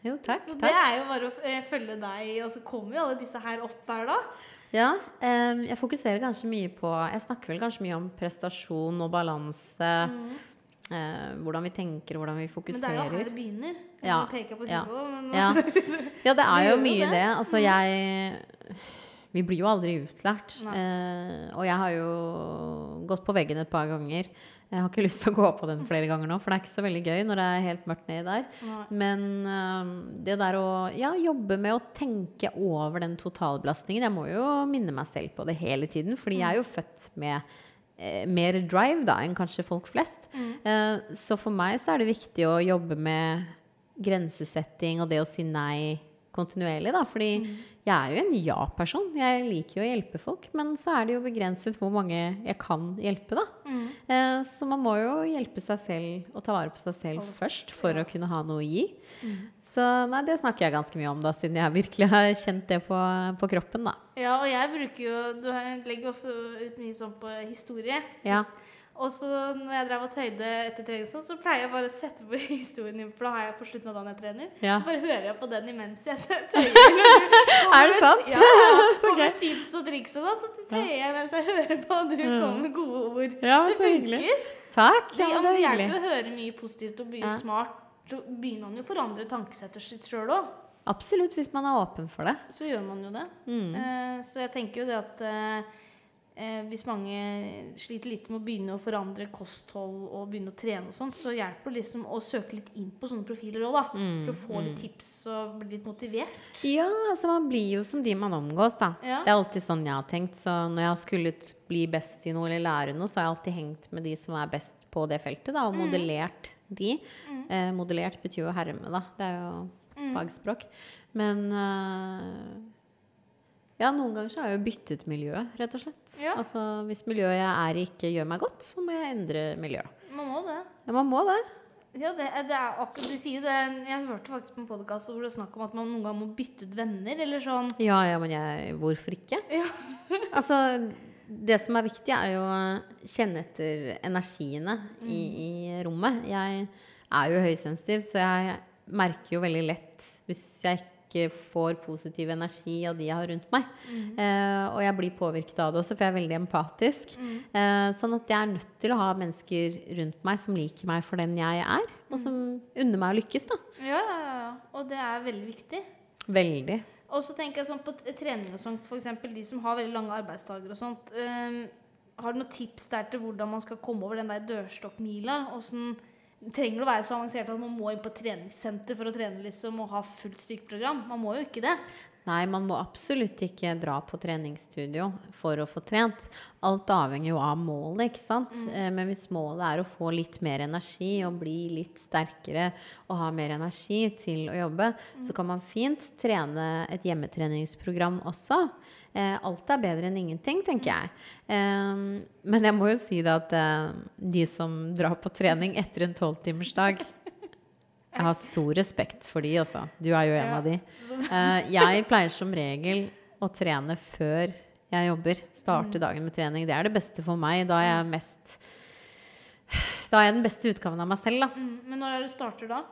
Jo, takk. Så det takk. er jo bare å eh, følge deg, og så kommer jo alle disse her opp hver dag. Ja, eh, jeg fokuserer kanskje mye på Jeg snakker vel kanskje mye om prestasjon og balanse. Eh, hvordan vi tenker, hvordan vi fokuserer. Men det er jo her det begynner. Ja, ja, Ja. ja, det er <laughs> jo jo mye det. det. Altså, jeg Vi blir jo aldri utlært. Eh, og jeg har jo gått på veggen et par ganger. Jeg har ikke lyst til å gå på den flere ganger nå, for det er ikke så veldig gøy når det er helt mørkt nedi der. Nei. Men eh, det der å ja, jobbe med å tenke over den totalbelastningen Jeg må jo minne meg selv på det hele tiden, fordi jeg er jo født med eh, mer drive da enn kanskje folk flest. Eh, så for meg så er det viktig å jobbe med grensesetting og det å si nei kontinuerlig, da. Fordi jeg er jo en ja-person. Jeg liker jo å hjelpe folk, men så er det jo begrenset hvor mange jeg kan hjelpe, da. Mm. Eh, så man må jo hjelpe seg selv og ta vare på seg selv først for å kunne ha noe å gi. Så nei, det snakker jeg ganske mye om, da, siden jeg virkelig har kjent det på, på kroppen, da. Ja, og jeg bruker jo Du legger også ut mye sånn på historie. Ja. Og så når jeg drev og tøyde etter trening, sånn, så pleier jeg bare å sette på <laughs> historien din, for da har jeg på slutten av dagen jeg trener. Ja. Så bare hører jeg på den imens jeg <laughs> tøyer. <laughs> Er det sant? Ja. Kommer med tips og triks og sånn, så tøyer jeg mens jeg hører på, og du kommer med gode ord. Ja, det funker. Takk. Ja, det det hjelper å høre mye positivt og mye Ja. smart. Så begynner man jo å forandre tankesettet sitt sjøl òg. Absolutt, hvis man er åpen for det. Så gjør man jo det. Mm. Uh, så jeg tenker jo det at eh, eh, hvis mange sliter litt med å begynne å forandre kosthold og begynne å trene og sånn, så hjelper det liksom å søke litt inn på sånne profiler òg. Mm, For å få litt tips og bli litt motivert. Ja, altså man blir jo som de man omgås, da. Ja. Det er alltid sånn jeg har tenkt. Så når jeg har skullet bli best i noe eller lære noe, så har jeg alltid hengt med de som er best på det feltet, da, og modellert de. Eh, modellert betyr jo herme, da. Det er jo fagspråk. Men eh, ja, noen ganger så har jeg jo byttet miljø, rett og slett. Ja. Altså hvis miljøet jeg er i ikke gjør meg godt, så må jeg endre miljø. Man må det. Ja, man må det. Ja, det, det er akkurat De sier jo det Jeg hørte faktisk på en podkast hvor det er snakk om at man noen ganger må bytte ut venner, eller sånn. Ja, ja, men jeg, hvorfor ikke? Ja. <laughs> altså, det som er viktig, er jo å kjenne etter energiene i, i rommet. Jeg er jo høysensitiv, så jeg merker jo veldig lett hvis jeg ikke får positiv energi av de jeg har rundt meg. Eh, og jeg blir påvirket av det også, for jeg er veldig empatisk. Eh, sånn at jeg er nødt til å ha mennesker rundt meg som liker meg for den jeg er, og som unner meg å lykkes, da. Ja, ja, ja. Og det er veldig viktig. Veldig. Og så tenker jeg sånn på trening og sånt, f.eks. de som har veldig lange arbeidsdager og sånt. Um, har du noen tips der til hvordan man skal komme over den der dørstokkmila? Åssen trenger å være så avansert at man må inn på treningssenter for å trene liksom, og ha fullt styrkeprogram? Man må jo ikke det. Nei, man må absolutt ikke dra på treningsstudio for å få trent. Alt avhenger jo av målet, ikke sant. Mm. Men hvis målet er å få litt mer energi og bli litt sterkere og ha mer energi til å jobbe, så kan man fint trene et hjemmetreningsprogram også. Eh, Alt er bedre enn ingenting, tenker jeg. Eh, Men jeg må jo si det at eh, de som drar på trening etter en tolvtimersdag <laughs> jeg har stor respekt for de, altså. Du er jo en av de. Eh, jeg pleier som regel å trene før jeg jobber. Starte dagen med trening. Det er det beste for meg. Da er jeg mest Da er jeg den beste utgaven av meg selv, da. Mm, men når er det du starter da?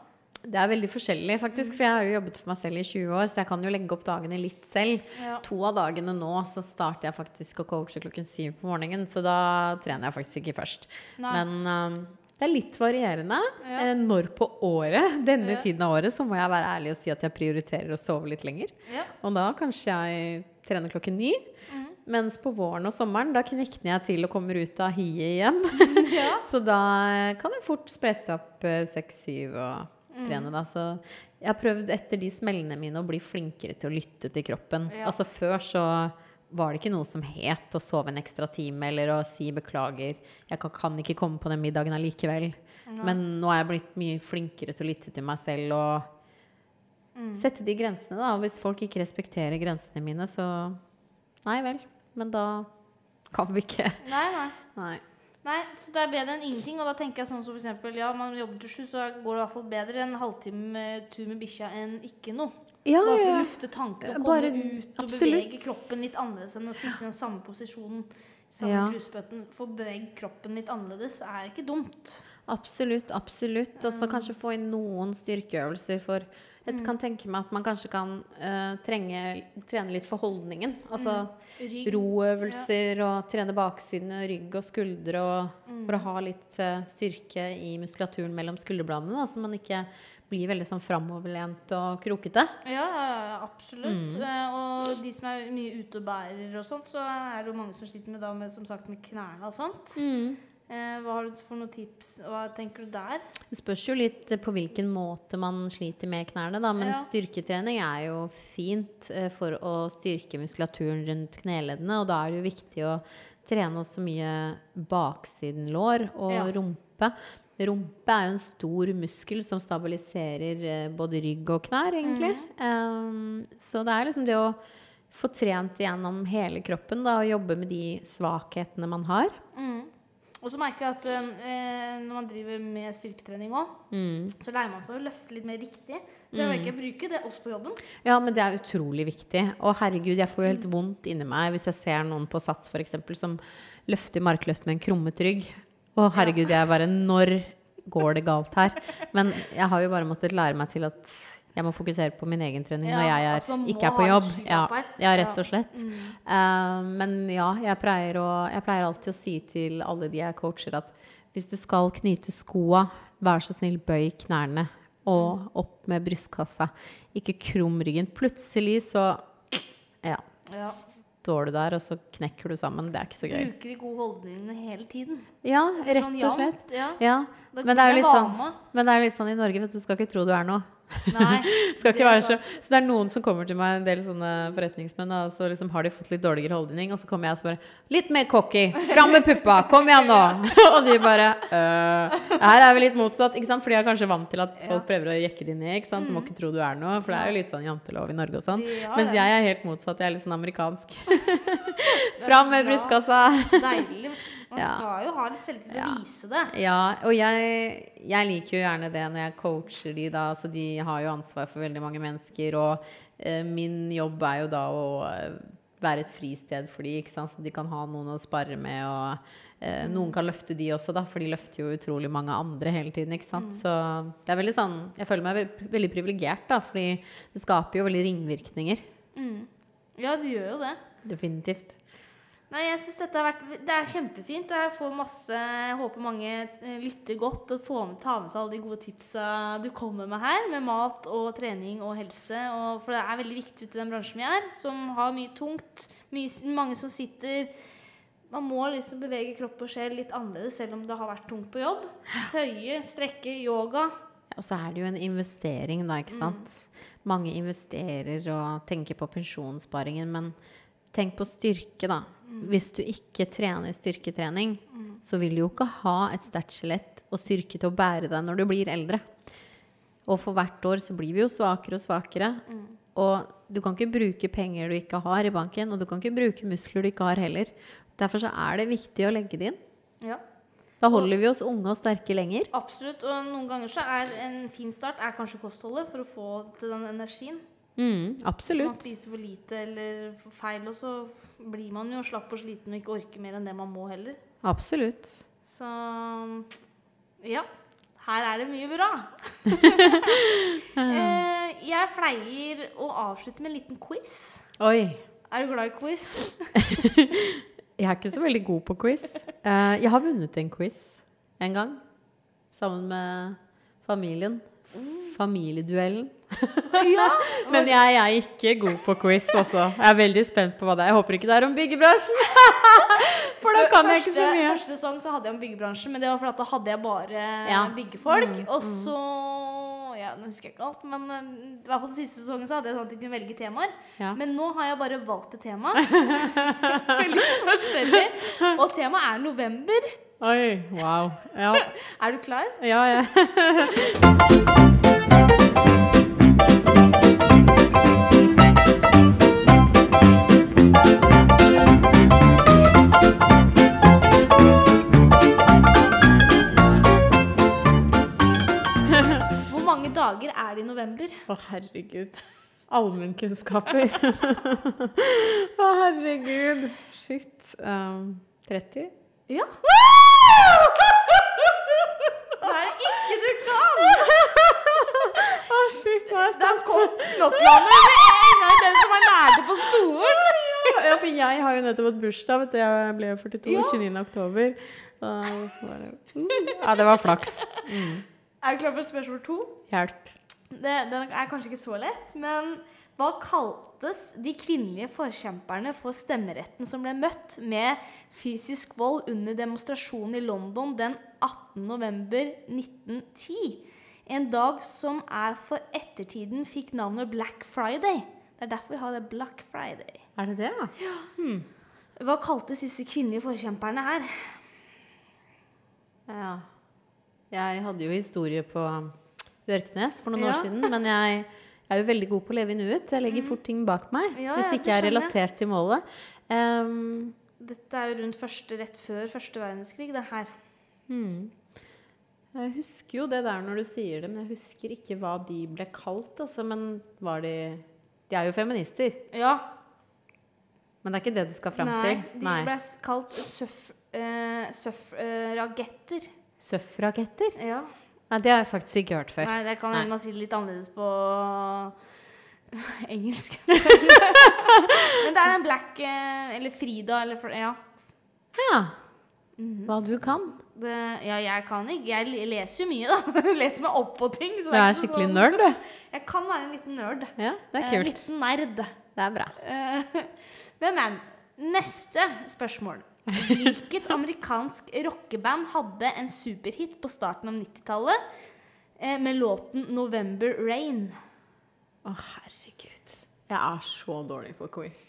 Det er veldig forskjellig, faktisk. For jeg har jo jobbet for meg selv i 20 år, så jeg kan jo legge opp dagene litt selv. Ja. To av dagene nå så starter jeg faktisk å coache klokken syv på morgenen, så da trener jeg faktisk ikke først. Nei. Men um, det er litt varierende. Ja. Eh, når på året, <laughs> denne Ja. tiden av året, så må jeg være ærlig og si at jeg prioriterer å sove litt lenger. Og da kanskje jeg trener klokken ni. Mhm. Mens på våren og sommeren, da knikner jeg til og kommer ut av hiet igjen. <laughs> <laughs> Så da kan jeg fort sprette opp eh, seks-syv og Mm. Trene, da. Så jeg har prøvd etter de smellene mine å bli flinkere til å lytte til kroppen. Ja. Altså før så var det ikke noe som het å sove en ekstra time eller å si beklager. Jeg kan, ikke komme på den middagen allikevel. Men nå er jeg blitt mye flinkere til å lytte til meg selv og sette de grensene, da. Og hvis folk ikke respekterer grensene mine, så Nei vel. Men da kan vi ikke Nei, nei. Nei. Nei, så det er bedre enn ingenting. Og da tenker jeg sånn som for eksempel, ja, man jobber til sju, så går det i hvert fall bedre en halvtime tur med bikkja enn ikke noe. Ja, Bare for å lufte tankene og Bare- komme ut og absolutt. bevege kroppen litt annerledes enn å sitte i den samme posisjonen. Samme Ja. grusbøtten. Få beveget kroppen litt annerledes er ikke dumt. Absolutt, absolutt. Og så kanskje få inn noen styrkeøvelser for Jeg kan tenke meg at man kanskje kan uh, trenge, trene litt for holdningen. Altså mm. roøvelser og trene baksiden rygg og skuldre og for å ha litt uh, styrke i muskulaturen mellom skulderbladene, da, så man ikke blir veldig sånn framoverlent og krokete. Ja, ja, ja, absolutt. Mm. Eh, og de som er mye ute og bærer og sånt, så er det jo mange som sliter med, da, med, som sagt, med knærne og sånt. Mm. Eh, hva har du for noen tips? Hva tenker du der? Det spørs jo litt på hvilken måte man sliter med knærne, da. Men Ja. styrketrening er jo fint eh, for å styrke muskulaturen rundt kneleddene. Og da er det jo viktig å trene også mye baksiden lår og Ja. rumpe. Rumpe er jo en stor muskel som stabiliserer eh, både rygg og knær, egentlig. Um, så det er liksom det å få trent gjennom hele kroppen da, og jobbe med de svakhetene man har. Mm. Og så merker jeg at eh, når man driver med styrketrening òg, Mm. så lærer man seg å løfte litt mer riktig. Så jeg merker jeg bruker det også på jobben. Ja, men det er utrolig viktig. Og herregud, jeg får jo helt vondt inni meg hvis jeg ser noen på Sats eksempel, som løfter markløft med en krummet rygg. Å herregud, jeg bare Når går det galt her? Men jeg har jo bare måttet lære meg til at jeg må fokusere på min egen trening når jeg er, ikke er på jobb. Ja, rett og slett. Mm. Eh, men ja, jeg pleier, å, jeg pleier alltid å si til alle de jeg coacher, at hvis du skal knyte skoa, vær så snill, bøy knærne. Og opp med brystkassa. Ikke krum ryggen. Plutselig så ja, Ja. står du der, og så knekker du sammen. Det er ikke så gøy. Bruke de gode holdningene hele tiden. Ja, rett Sånn og slett. Ja. Ja, men det er jo litt sånn, men det er litt sånn i Norge, vet du, du skal ikke tro du er noe. Nei. <laughs> Skal ikke være så, så det er noen som kommer til meg, en del sånne forretningsmenn, og så liksom har de fått litt dårligere holdning, og så kommer jeg og så bare Litt mer cocky! Fram med puppa! Kom igjen nå! <laughs> og de bare øh, Her er vi litt motsatt, ikke sant? For de er kanskje vant til at folk prøver å jekke de ned, ikke sant? Du må ikke tro du er noe, for det er jo litt sånn jantelov i Norge og sånn. Mens jeg er helt motsatt, jeg er litt sånn amerikansk. Er <laughs> Fram med brystkassa! Deilig. Man skal jo ha litt selvtillit til å vise det. Ja, og jeg, jeg liker jo gjerne det når jeg coacher de da, så de har jo ansvar for veldig mange mennesker, og eh, min jobb er jo da å eh, være et fristed for de, ikke sant, så de kan ha noen å spare med, og eh, noen kan løfte de også da, for de løfter jo utrolig mange andre hele tiden, ikke sant, så det er veldig sånn, jeg føler meg ve- veldig privilegert da, fordi det skaper jo veldig ringvirkninger, Mm. Ja, det gjør jo det. definitivt. Nei, jeg synes dette har vært Det er kjempefint. Jeg får masse Jeg håper mange eh, lytter godt og får med, tar med seg alle de gode tipsa du kommer med her, med mat og trening og helse. Og, for det er veldig viktig ute i den bransjen vi er, som har mye tungt. Mye, mange som sitter Man må liksom bevege kropp og sjel litt annerledes selv om det har vært tungt på jobb. Tøye, strekke, yoga. Og så er det jo en investering, da, ikke sant. Mange investerer og tenker på pensjonssparingen, men tenk på styrke, da. Hvis du ikke trener styrketrening, så vil du jo ikke ha et sterkt skjelett og styrke til å bære deg når du blir eldre. Og for hvert år så blir vi jo svakere og svakere. Og du kan ikke bruke penger du ikke har i banken, og du kan ikke bruke muskler du ikke har heller. Derfor så er det viktig å legge det inn. Ja. Da holder vi oss unge og sterke lenger. Absolutt. Og noen ganger så er en fin start er kanskje kostholdet for å få til den energien. Mm, Man spiser for lite eller for feil, og så blir man jo slapp og sliten og ikke orker mer enn det man må heller. Absolutt. Så ja. Her er det mye bra. <laughs> eh, jeg pleier å avslutte med en liten quiz. Oi. Er du glad i quiz? <laughs> Jeg er ikke så veldig god på quiz. Eh, jeg har vunnet en quiz en gang. Sammen med familien. Familieduellen. Ja. <laughs> Men jeg er ikke god på quiz, altså. Jeg er veldig spent på hva det er. Jeg håper ikke det er om byggebransjen. <laughs> For da kan jeg ikke så mye. Første sesong så hadde jeg om byggebransjen, men det var fordi da hadde jeg bare Ja. byggefolk. Mm, Og så og ja, nå husker jeg ikke alt, men eh, i hvert fall den siste sesongen så hadde jeg sånn at jeg kunne velge temaer. Ja. Men nå har jeg bare valgt et tema. <laughs> Veldig forskjellig. Og temaet er november. Oi, wow. Ja, Er du klar? ja. ja. November? Å, herregud. Allmennkunnskaper. <laughs> Å, herregud. Shit. Um, 30? Ja. Det er det ikke du kan! Å, shit. Er Der kom knopplandet med en gang den som er lærte på skolen. Ja, for jeg har jo nettopp hatt bursdag. Vet du. Jeg ble 42 Ja. 29. oktober. Det Mm. Ja, det var flaks. Er du klar for spørsmål to? Hjelp. Det, den er kanskje ikke så lett, men hva kaltes de kvinnelige forkjemperne for stemmeretten som ble møtt med fysisk vold under demonstrasjonen i London den 18. november 1910? En dag som er for ettertiden fikk navnet Black Friday. Det er derfor vi har det Black Friday. Er det det, ja? Hva kaltes disse kvinnelige forkjemperne her? Ja. Jeg hadde jo historie på Bjørknes for noen Ja. år siden, men jeg, jeg er jo veldig god på å leve i nuet. Jeg legger fort ting bak meg Ja, hvis ja, det det ikke er relatert til målet. Um, Dette er jo rundt første, rett før første verdenskrig, det her. jeg husker jo det der når du sier det, men jeg husker ikke hva de ble kalt. Altså, men var de De er jo feminister, Ja, men det er ikke det du skal fram Nei, til? de ble kalt suff, uh, suffragetter. Suffragetter? Ja. Nei, det har jeg faktisk ikke hørt før. Nei, det kan hende man sier det litt annerledes på <laughs> engelsk. <laughs> Men det er en black eh, Eller Frida, eller Ja. Ja. Hva du kan. Det, ja, jeg kan ikke Jeg leser jo mye, da. <laughs> leser meg opp på ting. Så Du er, er skikkelig sånn- nerd, du. Jeg kan være en liten nerd. Ja, det er kult. En liten nerd. Det er bra. Eh, Men, men. Neste spørsmål. Hvilket amerikansk rockeband hadde en superhit på starten av 90-tallet eh, med låten 'November Rain'? Å, herregud. Jeg er så dårlig på quiz.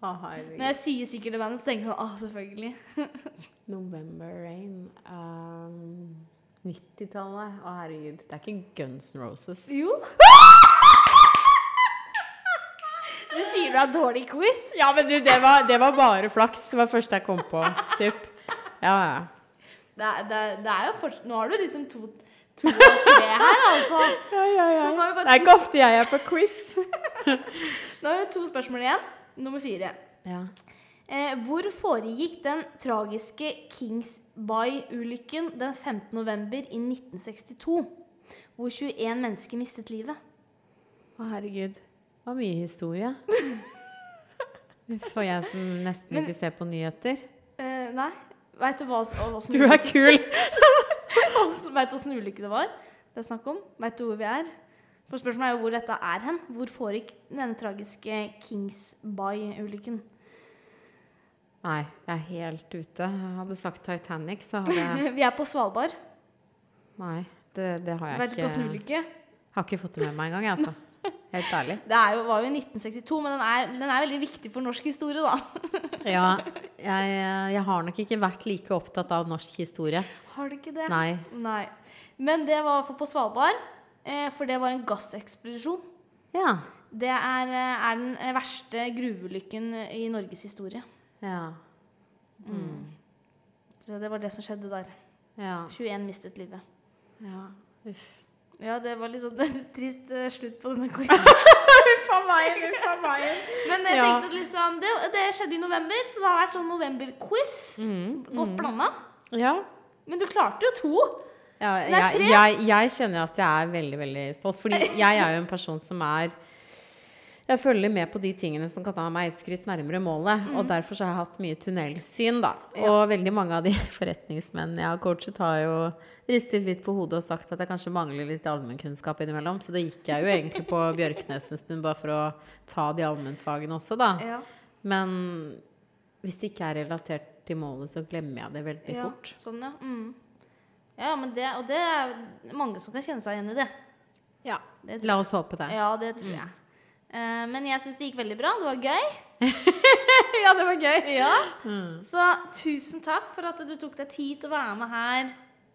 Å, herregud. Når jeg sier sikkert det bandet, så tenker jeg ah, selvfølgelig. <laughs> November Rain um, 90-tallet. Å, herregud. Det er ikke Guns N' Roses. Jo. <laughs> Du sier du har dårlig quiz. Ja, men du, det var, det var bare flaks. Det var det første jeg kom på. Typ. Ja, ja. Det det, det er jo fortsatt Nå har du liksom to, to og tre her, altså. <laughs> ja, ja, ja. Så nå har vi bare Det er ikke ofte jeg er på quiz. Nå har vi to spørsmål igjen. Nummer fire. Ja. Eh, hvor foregikk den tragiske Kingsby-ulykken den 15. november i 1962? Hvor 21 mennesker mistet livet. Å, herregud. Det var mye historie. <laughs> Får jeg som nesten Men- ikke ser på nyheter. Uh, nei. Veit du hva åssen Du er kul! <laughs> Veit du åssen ulykke det var? Det er snakk om? Veit du hvor vi er? For Spørsmålet er jo hvor dette er hen. Hvor foregikk denne tragiske Kingsby-ulykken? Nei, jeg er helt ute. Hadde du sagt Titanic, så hadde jeg <laughs> Vi er på Svalbard. Nei, det, det har jeg Vet du Vært på snulykke? Har ikke fått det med meg engang, jeg, altså. <laughs> Helt ærlig. Det er jo, var jo i 1962, men den er, den er veldig viktig for norsk historie, da. <laughs> Ja, jeg, jeg har nok ikke vært like opptatt av norsk historie. Har du ikke det? Nei. Nei. Men det var i hvert fall på Svalbard, eh, for det var en gassekspedisjon. Ja. Det er, eh, er den verste gruveulykken i Norges historie. Ja. Så det var det som skjedde der. Ja. 21 mistet livet. ja. Uff. Ja, det var litt sånn <laughs> trist eh, slutt på denne <laughs> quizen. Uff a meg, uff a meg. Men jeg Ja. tenkte at liksom, det, det skjedde i november, så det har vært sånn november-quiz. Mm, Godt blanda. Ja. Men du klarte jo to. Ja, jeg, tre. jeg, jeg kjenner at jeg er veldig veldig stolt. Fordi <laughs> jeg er jo en person som er Jeg følger med på de tingene som kan ta meg et skritt nærmere målet. Og derfor så har jeg hatt mye tunnelsyn, da. Mm. Ja. Og veldig mange av de <laughs> forretningsmennene jeg har coachet, har jo ristet litt på hodet og sagt at jeg kanskje mangler litt allmennkunnskap innimellom. Så da gikk jeg jo egentlig på <laughs> Bjørknes en stund bare for å ta de allmennfagene også, da. Ja. Men hvis det ikke er relatert til målet, så glemmer jeg det veldig ja. fort. Sånn, ja. Mm. Ja, men det, og det er mange som kan kjenne seg igjen i det. Ja. Det La oss håpe det. Ja, det tror jeg. Eh, men jeg syns det gikk veldig bra. Det var gøy. <laughs> Ja, det var gøy. Ja. Så tusen takk for at du tok deg tid til å være med her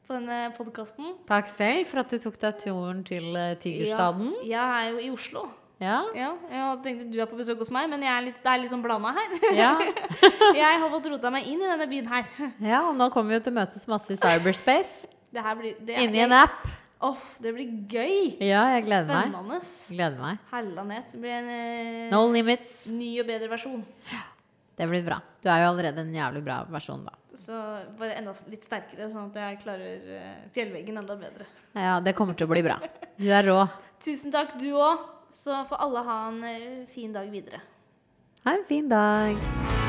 på denne podkasten. Takk selv for at du tok deg turen til eh, Tigerstaden. Ja, jeg er jo i Oslo. Ja. Ja, jeg tenkte du er på besøk hos meg, men jeg er litt, det er litt sånn blanda her. Ja. <laughs> jeg har fått rota meg inn i denne byen her. ja, og nå kommer vi jo til å møtes masse i cyberspace. Det her blir det er- Inni en app. Åh, det blir gøy! Ja, jeg gleder meg. Spennende. Gleder meg. Hella ned. Det blir en eh, No limits. ny og bedre versjon. Det blir bra. Du er jo allerede en jævlig bra versjon, da. Så bare enda litt sterkere, sånn at jeg klarer eh, fjellveggen enda bedre. Ja, det kommer til å bli bra. Du er rå. <laughs> Tusen takk, du òg. Så får alle ha en eh, fin dag videre. Ha en fin dag.